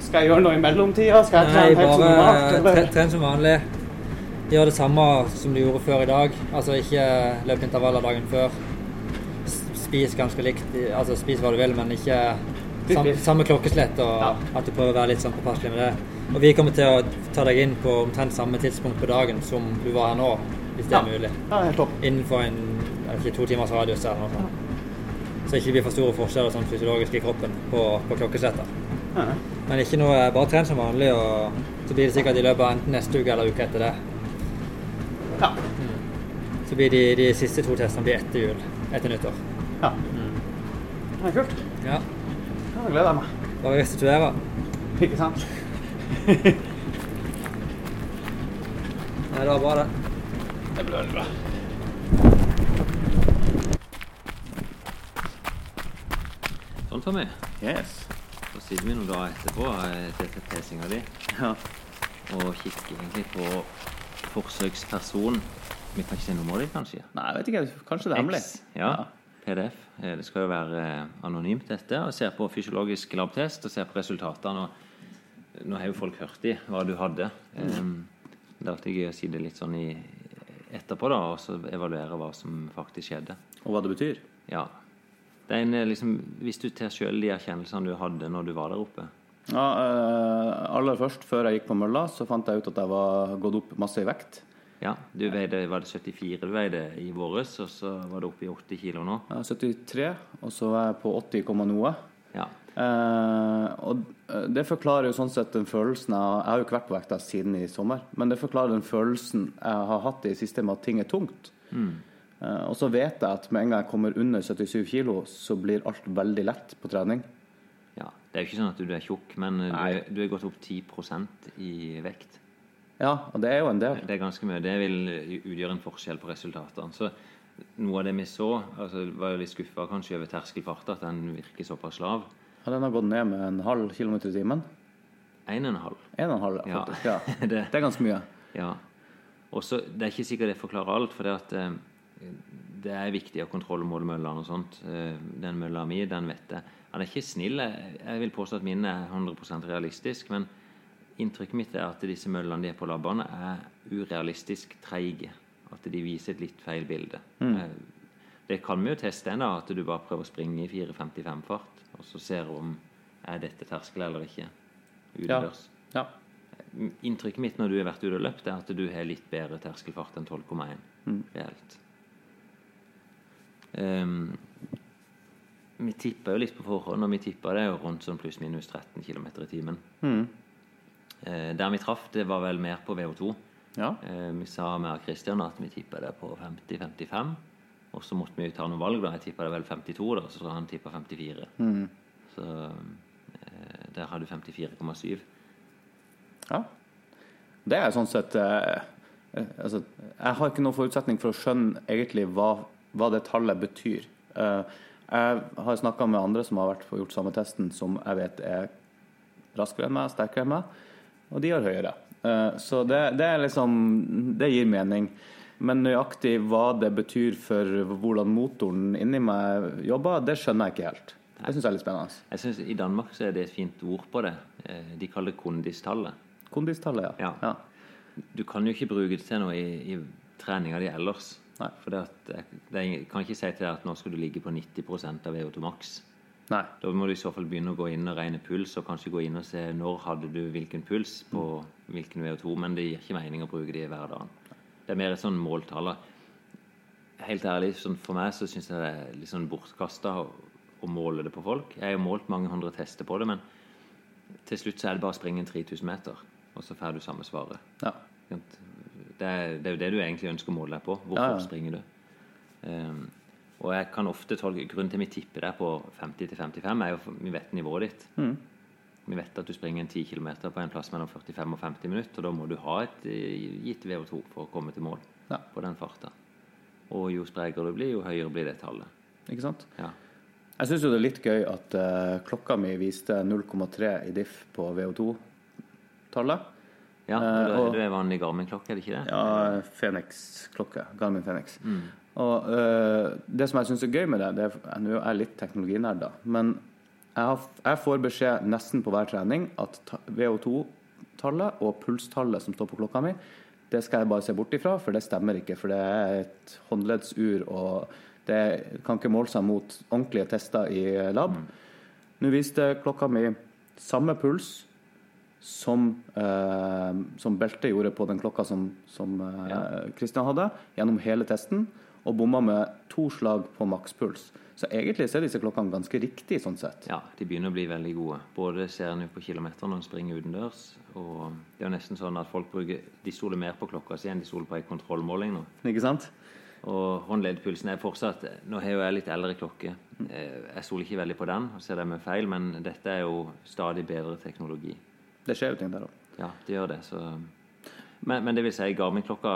skal jeg gjøre noe i mellomtida? Skal jeg Nei, trene helt som vanlig? normalt? tre- tren som vanlig. Gjør det samme som du gjorde før i dag. Altså ikke løp intervaller dagen før. Spis ganske likt. Altså spis hva du vil, men ikke sam, samme klokkeslett. Og Ja. at du prøver å være litt sånn påpasselig med det. Og vi kommer til å ta deg inn på omtrent samme tidspunkt på dagen som du var her nå, hvis det er mulig. Ja, helt topp. Innenfor en ikke, to timers radius eller noe sånt. Så ikke det blir for store forskjeller sånn fysiologisk i kroppen på, på klokkesletter. Ja. Men ikke noe, bare tren som vanlig, og så blir det sikkert i løpet av enten neste uke eller uka etter det. Ja. Så blir de, de siste to testene blir etter jul, etter nyttår. ja. Det er kult. Ja. Da gleder jeg meg. Bare restituere. Ikke sant? Nei, det var bra, det. Det ble veldig bra. Tommy. Yes. Så sitter vi noen dager etterpå eh, etter tesinga di Ja. og kikker egentlig på forsøksperson. Vi kan ikke si nummeret ditt, kanskje? Nei, jeg vet ikke. Kanskje det er hemmelig. X, ja. PDF. Eh, Det skal jo være eh, anonymt, dette. Og ser på fysiologisk labtest og ser på resultatene. Nå har jo folk hørt i hva du hadde. Mm. det er alltid gøy å si det litt sånn i, etterpå, da, og så evaluere hva som faktisk skjedde. Og hva det betyr. Ja. Det ene er eh, liksom, hvis du tar sjøl de erkjennelsene du hadde når du var der oppe Ja, eh, aller først, før jeg gikk på mølla, så fant jeg ut at jeg var gått opp masse i vekt. Ja, du veide, Var det 74 du veide i våres, og så var det oppe i 80 kilo nå? Er 73, og så var jeg på 80, noe. Ja. Eh, og eh, det forklarer jo sånn sett den følelsen jeg Jeg har jo ikke vært på vekta siden i sommer, men det forklarer den følelsen jeg har hatt i det siste med at ting er tungt. Eh, og så vet jeg at med en gang jeg kommer under 77 kilo, så blir alt veldig lett på trening. ja. Det er jo ikke sånn at du er tjukk, men du har er, du er gått opp 10 i vekt. Ja, og det er jo en del. Det er ganske mye. Det vil utgjøre en forskjell på resultatene. Så noe av det vi så, altså var jo litt skuffa kanskje over terskelfarten, at den virker såpass lav. Ja, den har gått ned med en halv kilometer i timen. 1,5. En halv. En og en halv, faktisk. Ja. Det- Det er ganske mye. Ja. Og så, Det er ikke sikkert det forklarer alt, for det, at, eh, det er viktig å kontrollmåle møllene og sånt. Eh, Den mølla mi, den vet jeg. Han er ikke snill. Jeg vil påstå at min er 100% realistisk, men inntrykket mitt er at disse møllene de er på labbene, er urealistisk treige. At de viser et litt feil bilde. Mm. Det kan vi jo teste ennå, at du bare prøver å springe i 4.55-fart, og så ser du om er dette terskel eller ikke. Utendørs. Ja. Inntrykket mitt når du har vært ute og løpt, er at du har litt bedre terskelfart enn 12,1 reelt. Ehm, vi tippa jo litt på forhånd, og vi tippa det jo rundt sånn pluss-minus 13 km i timen. Eh, der vi traff, det var vel mer på VO2. Ja. Eh, vi sa med Christian at vi tippa det på 50-55. Og så måtte vi jo ta noen valg. da, Jeg tippa det vel 52, da, så han tippa 54. Så eh, der har du 54,7. Ja. Det er sånn sett eh, eh, altså, Jeg har ikke noen forutsetning for å skjønne egentlig hva, hva det tallet betyr. Eh, jeg har snakka med andre som har vært gjort samme testen, som jeg vet er raskere enn meg, sterkere enn meg, og de har høyere. Eh, så det, det liksom Det gir mening. Men nøyaktig hva det betyr for hvordan motoren inni meg jobber, det skjønner jeg ikke helt. Det syns jeg er litt spennende. Jeg synes I Danmark så er det et fint ord på det. Eh, De kaller det kondistallet. Kondistallet, ja. Ja. Du kan jo ikke bruke det til noe i, i treninga di ellers. Nei. For jeg, det er, kan ikke si til deg at nå skal du ligge på 90% av VO2 maks. Nei. Da må du i så fall begynne å gå inn og regne puls, og kanskje gå inn og se når hadde du hvilken puls på hvilken VO2, men det gir ikke mening å bruke det i hverdagen. Det er mer et sånn måltall. Helt ærlig, sånn for meg så syns jeg det er litt sånn bortkasta å, å måle det på folk. Jeg har jo målt mange hundre tester på det, men til slutt så er det bare å springe en 3000 meter, og så får du samme svaret. Ja. Det er, det er jo det du egentlig ønsker å måle deg på. Hvor Ja, ja. springer du? Um, og jeg kan ofte tolke Grunnen til at vi tipper deg på 50-55, er jo vi vet nivået ditt. Mm. Vi vet at du springer en 10 km på en plass mellom 45 og 50 minutter, og da må du ha et eh, gitt VO2 for å komme til mål Ja. på den farta. Og jo sprekere du blir, jo høyere blir det tallet. Ikke sant? Ja. Jeg syns jo det er litt gøy at uh, klokka mi viste 0,3 i diff på VO2-tallet. Ja, du, og og- Du er vanlig Garmin-klokke, er det ikke det? Ja, Phoenix-klokke. Garmin Phoenix. Og uh, det som jeg syns er gøy med det, det er Nå er jeg litt teknologinerd, da. Men jeg, har, jeg får beskjed nesten på hver trening at VO2-tallet og pulstallet som står på klokka mi, det skal jeg bare se bort ifra, for det stemmer ikke. For det er et håndleddsur, og det kan ikke måle seg mot ordentlige tester i lab. Nå viste klokka mi samme puls som, eh, som beltet gjorde på den klokka som, som eh, Christian hadde, gjennom hele testen, og bomma med to slag på makspuls. Så egentlig så er disse klokkene ganske riktige, sånn sett. Ja, de begynner å bli veldig gode. Både ser en jo på kilometer når en springer utendørs, og det er jo nesten sånn at folk bruker De stoler mer på klokka si enn de stoler på ei kontrollmåling nå. Ikke sant? Og håndleddpulsen er fortsatt Nå har jo jeg litt eldre klokke, Eh, Jeg stoler ikke veldig på den, og ser det med feil, men dette er jo stadig bedre teknologi. Det skjer jo ting der òg. Ja, det gjør det. Så. Men, men det vil si, Garmin-klokka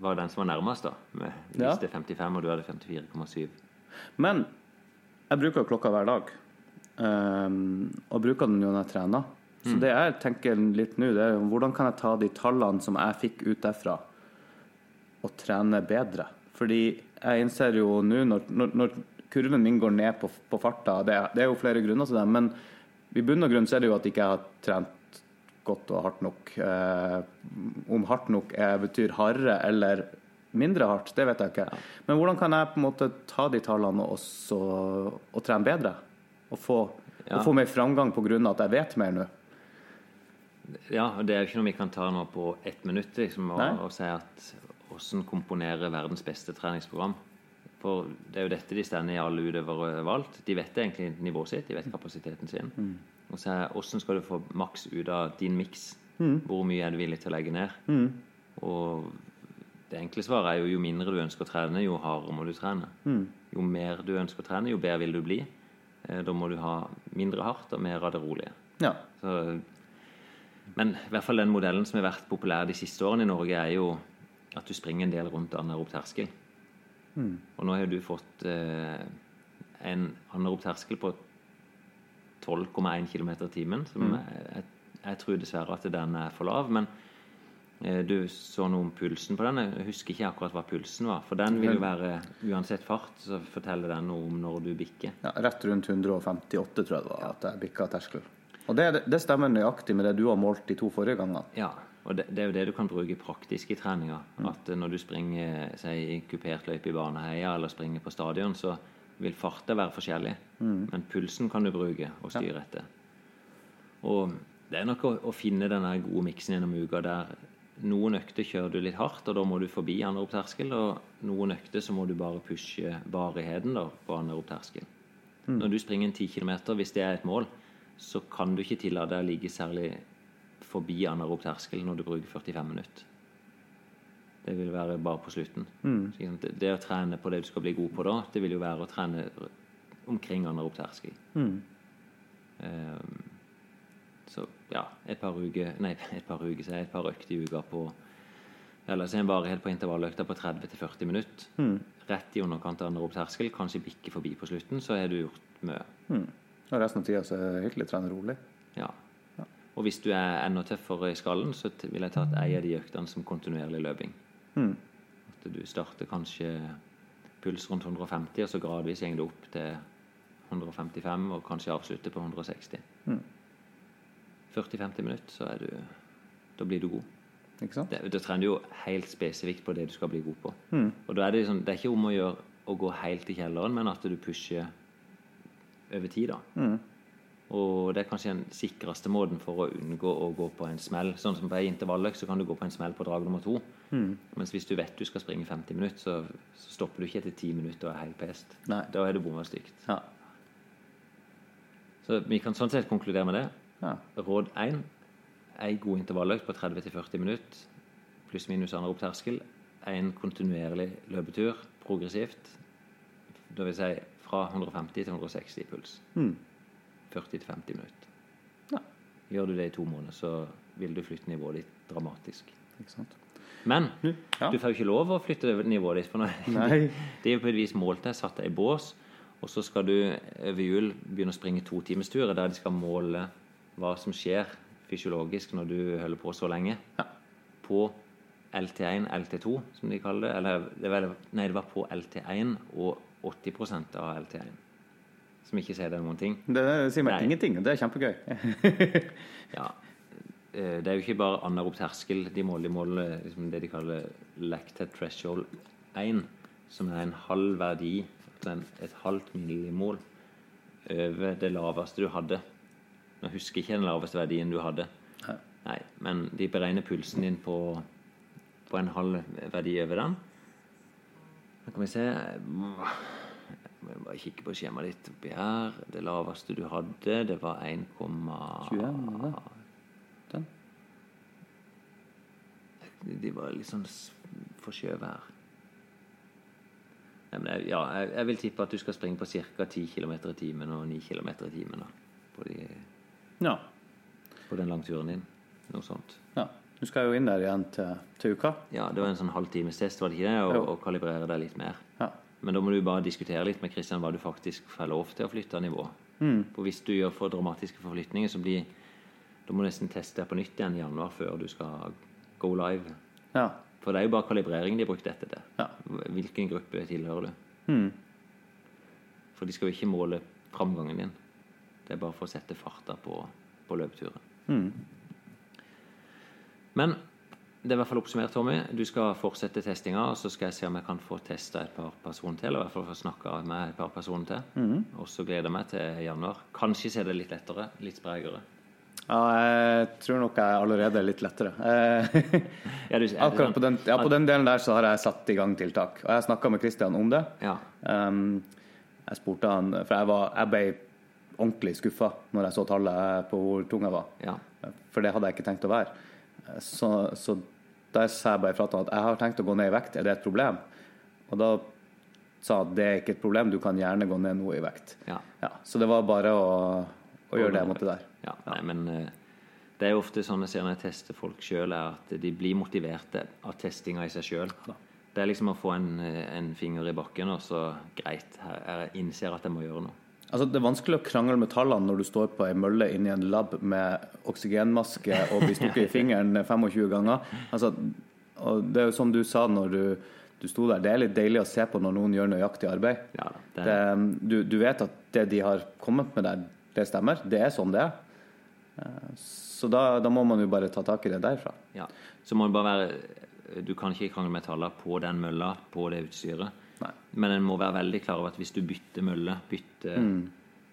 var den som var nærmest, da. Med Ja. er 55, og du hadde 54,7. Men jeg bruker klokka hver dag. Um, og bruker den jo når jeg trener. Så det jeg tenker litt nå, det er hvordan kan jeg ta de tallene som jeg fikk ut derfra, og trene bedre? Fordi jeg innser jo nå, når, når, når kurven min går ned på, på farta det, det er jo flere grunner til det, men i bunn og grunn så er det jo at jeg ikke har trent godt og hardt nok. Eh, om hardt nok er, betyr hardere eller mindre hardt, det vet jeg ikke. Men hvordan kan jeg på en måte ta de tallene og, også, og trene bedre? Og få, Ja. og få mer framgang av at jeg vet mer nå? Ja, og det er jo ikke noe vi kan ta nå på ett minutt, liksom, og, og si at hvordan komponere verdens beste treningsprogram. For det er jo dette de stender i alle utøvere valgt. De vet egentlig nivået sitt, de vet kapasiteten sin. Og så er hvordan skal du få maks ut av din miks? Hvor mye er du villig til å legge ned? Og det enkle svaret er jo jo mindre du ønsker å trene, jo hardere må du trene. Jo mer du ønsker å trene, jo bedre vil du bli. Eh, Da må du ha mindre hardt og mer av det rolige. Ja. Så, men i hvert fall den modellen som har vært populær de siste årene i Norge, er jo at du springer en del rundt anaerob terskel. Og nå har du fått eh, en anaerob terskel på 12,1 km i timen. Som jeg, jeg tror dessverre at den er for lav. Men eh, du så noe om pulsen på den. Jeg husker ikke akkurat hva pulsen var. For den vil jo være uansett fart, så forteller den noe om når du bikker. ja. Rett rundt 158, tror jeg det var, at jeg bikka terskel. Og det, det stemmer nøyaktig med det du har målt de to forrige gangene. Ja, og det, det er jo det du kan bruke praktisk i treninga. At eh, når du springer si, i kupert løype i Baneheia eller springer på stadion, så vil farta være forskjellig. Men pulsen kan du bruke og styre etter. Og det er nok å, å finne denne gode miksen gjennom uka der noen økter kjører du litt hardt, og da må du forbi anaerob terskel. Og noen økter så må du bare pushe varigheten da, på anaerob terskel. Når du springer en 10 km, hvis det er et mål, så kan du ikke tillate deg å ligge særlig forbi anaerob terskel når du bruker 45 minutter. Det vil være bare på slutten. Mm. Det, å trene på det du skal bli god på da, det vil jo være å trene omkring anaerob terskel. Um, så ja, et par uker Nei, et par uker, så er et par økter i uka på Eller så en varighet på intervalløkta på 30-40 minutter. Rett i underkant av anaerob terskel, kanskje bikke forbi på slutten, så har du gjort mye. Og resten av tida så er det hyggelig å trene rolig. Ja. Og hvis du er enda tøffere i skallen, så vil jeg ta ei av de øktene som kontinuerlig løping. At du starter kanskje puls rundt 150, og så gradvis går det opp til 155, og kanskje avslutter på 160. 40-50 minutter, så er du Da blir du god. Ikke sant? Det, da trener du jo helt spesifikt på det du skal bli god på. Og da er det, liksom det er ikke om å gjøre å gå helt i kjelleren, men at du pusher over tid. da. Og det er kanskje den sikreste måten for å unngå å gå på en smell. Sånn som på ei intervalløkt så kan du gå på en smell på drag nummer to. Mens hvis du vet du skal springe 50 minutter, så, så stopper du ikke etter 10 minutter og er helt pest. Nei. Da er det bomma stygt. Ja. Så vi kan sånn sett konkludere med det. Ja. Råd 1. Ei god intervalløkt på 30-40 minutter, pluss minus andre terskel. En kontinuerlig løpetur, progressivt. Det vil si fra 150 til 160 i puls. 40-50 minutter. Ja. Gjør du det i to måneder, så vil du flytte nivået ditt dramatisk. Ikke sant? Men Ja. du får jo ikke lov å flytte nivået ditt. på Nei. det er jo på et vis målt deg, satt deg i bås, og så skal du over jul begynne å springe totimesturer der de skal måle hva som skjer fysiologisk når du holder på så lenge. På LT1, LT2, som de kaller det. Eller det var, nei, det var på LT1 og 80% av LT1. Som ikke sier deg noen ting. Det sier meg ingenting, det er kjempegøy. Ja, det er jo ikke bare anaerob terskel de måler. De måler liksom det de kaller lactate threshold 1, som er en halv verdi, et halvt millimål, over det laveste du hadde. Nå husker jeg ikke den laveste verdien du hadde, Nei. Nei, men de beregner pulsen din på, på en halv verdi over den. Nå kan vi se Jeg må bare kikke på skjemaet ditt oppi her. Det laveste du hadde, det var 1, 21, var det? Den? De var litt sånn s- forskjøvet her. Nei, men jeg, ja, jeg, jeg vil tippe at du skal springe på ca. 10 km i timen og 9 km i timen på, de, Ja. på den langturen din. Noe sånt. ja. Du skal jo inn der igjen til, til uka. Ja, det var en sånn halvtimes test, var det ikke det? Og, og kalibrere deg litt mer. Ja. Men da må du bare diskutere litt med Kristian hva du faktisk får lov til å flytte nivå. For hvis du gjør for dramatiske forflytninger, så blir Da må du nesten teste deg på nytt igjen i januar før du skal go live. Ja. For det er jo bare kalibreringen de har brukt dette til. Ja. Hvilken gruppe tilhører du? Mm. For de skal jo ikke måle framgangen din. Det er bare for å sette farta på, på løpeturen. Mm. Men det er i hvert fall oppsummert, Tommy. Du skal fortsette testinga, og så skal jeg se om jeg kan få testa et par personer til. Eller i hvert fall få snakka med et par personer til. Mm. Og så gleder jeg meg til januar. Kanskje så er det litt lettere. Litt sprekere. Ja, jeg tror nok jeg allerede er litt lettere. Akkurat på den, ja, på den delen der så har jeg satt i gang tiltak. Og jeg snakka med Kristian om det. Ja. Um, jeg spurte han, for jeg, var, jeg ble ordentlig skuffa når jeg så tallet på hvor tung jeg var. ja. For det hadde jeg ikke tenkt å være. Så, så der sa jeg bare fra til han at jeg har tenkt å gå ned i vekt, er det et problem? Og da sa han det er ikke et problem, du kan gjerne gå ned noe i vekt. Ja. Ja, så det var bare å, å gjøre det jeg måtte der. ja. Nei, men eh, det er jo ofte sånn jeg ser når jeg tester folk sjøl, at de blir motiverte av testinga i seg sjøl. Det er liksom å få en, eh, en finger i bakken, og så greit, jeg innser at jeg må gjøre noe. Altså, det er vanskelig å krangle med tallene når du står på ei mølle inni en lab med oksygenmaske og blir stukket i fingeren 25 ganger. Altså, og det er jo som du sa når du, du sto der, det er litt deilig å se på når noen gjør nøyaktig arbeid. Ja, det, Det, du, du vet at det de har kommet med der, det stemmer. Det er sånn det er. Eh, Så da, da må man jo bare ta tak i det derfra. ja. Så må det bare være Du kan ikke krangle med tallene på den mølla, på det utstyret. Nei. Men en må være veldig klar over at hvis du bytter mølle, bytter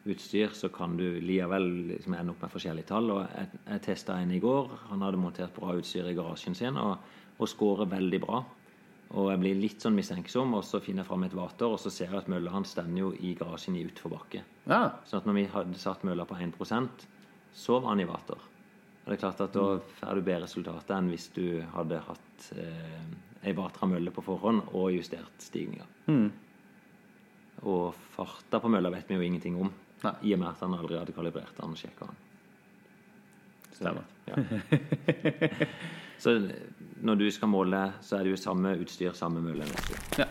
utstyr, så kan du likevel liksom ende opp med forskjellige tall. Og jeg, jeg testa en i går. Han hadde montert bra utstyr i garasjen sin og, og skårer veldig bra. Og jeg blir litt sånn mistenksom, og så finner jeg fram et vater, og så ser jeg at mølla hans stender jo i garasjen i utforbakke. Ja, Sånn at når vi hadde satt mølla på 1% så var han i vater. Og det er klart at Da får du bedre resultater enn hvis du hadde hatt eh, ei vatra mølle på forhånd og justert stigninga. Og farta på mølla vet vi jo ingenting om, Nei. i og med at han aldri hadde kalibrert den og sjekka den. stemmer. Ja. så når du skal måle, så er det jo samme utstyr, samme mølle. Ja.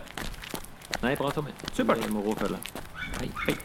Nei, bra, Tommy. Supert. Er Moro å følge. Hei. Hei.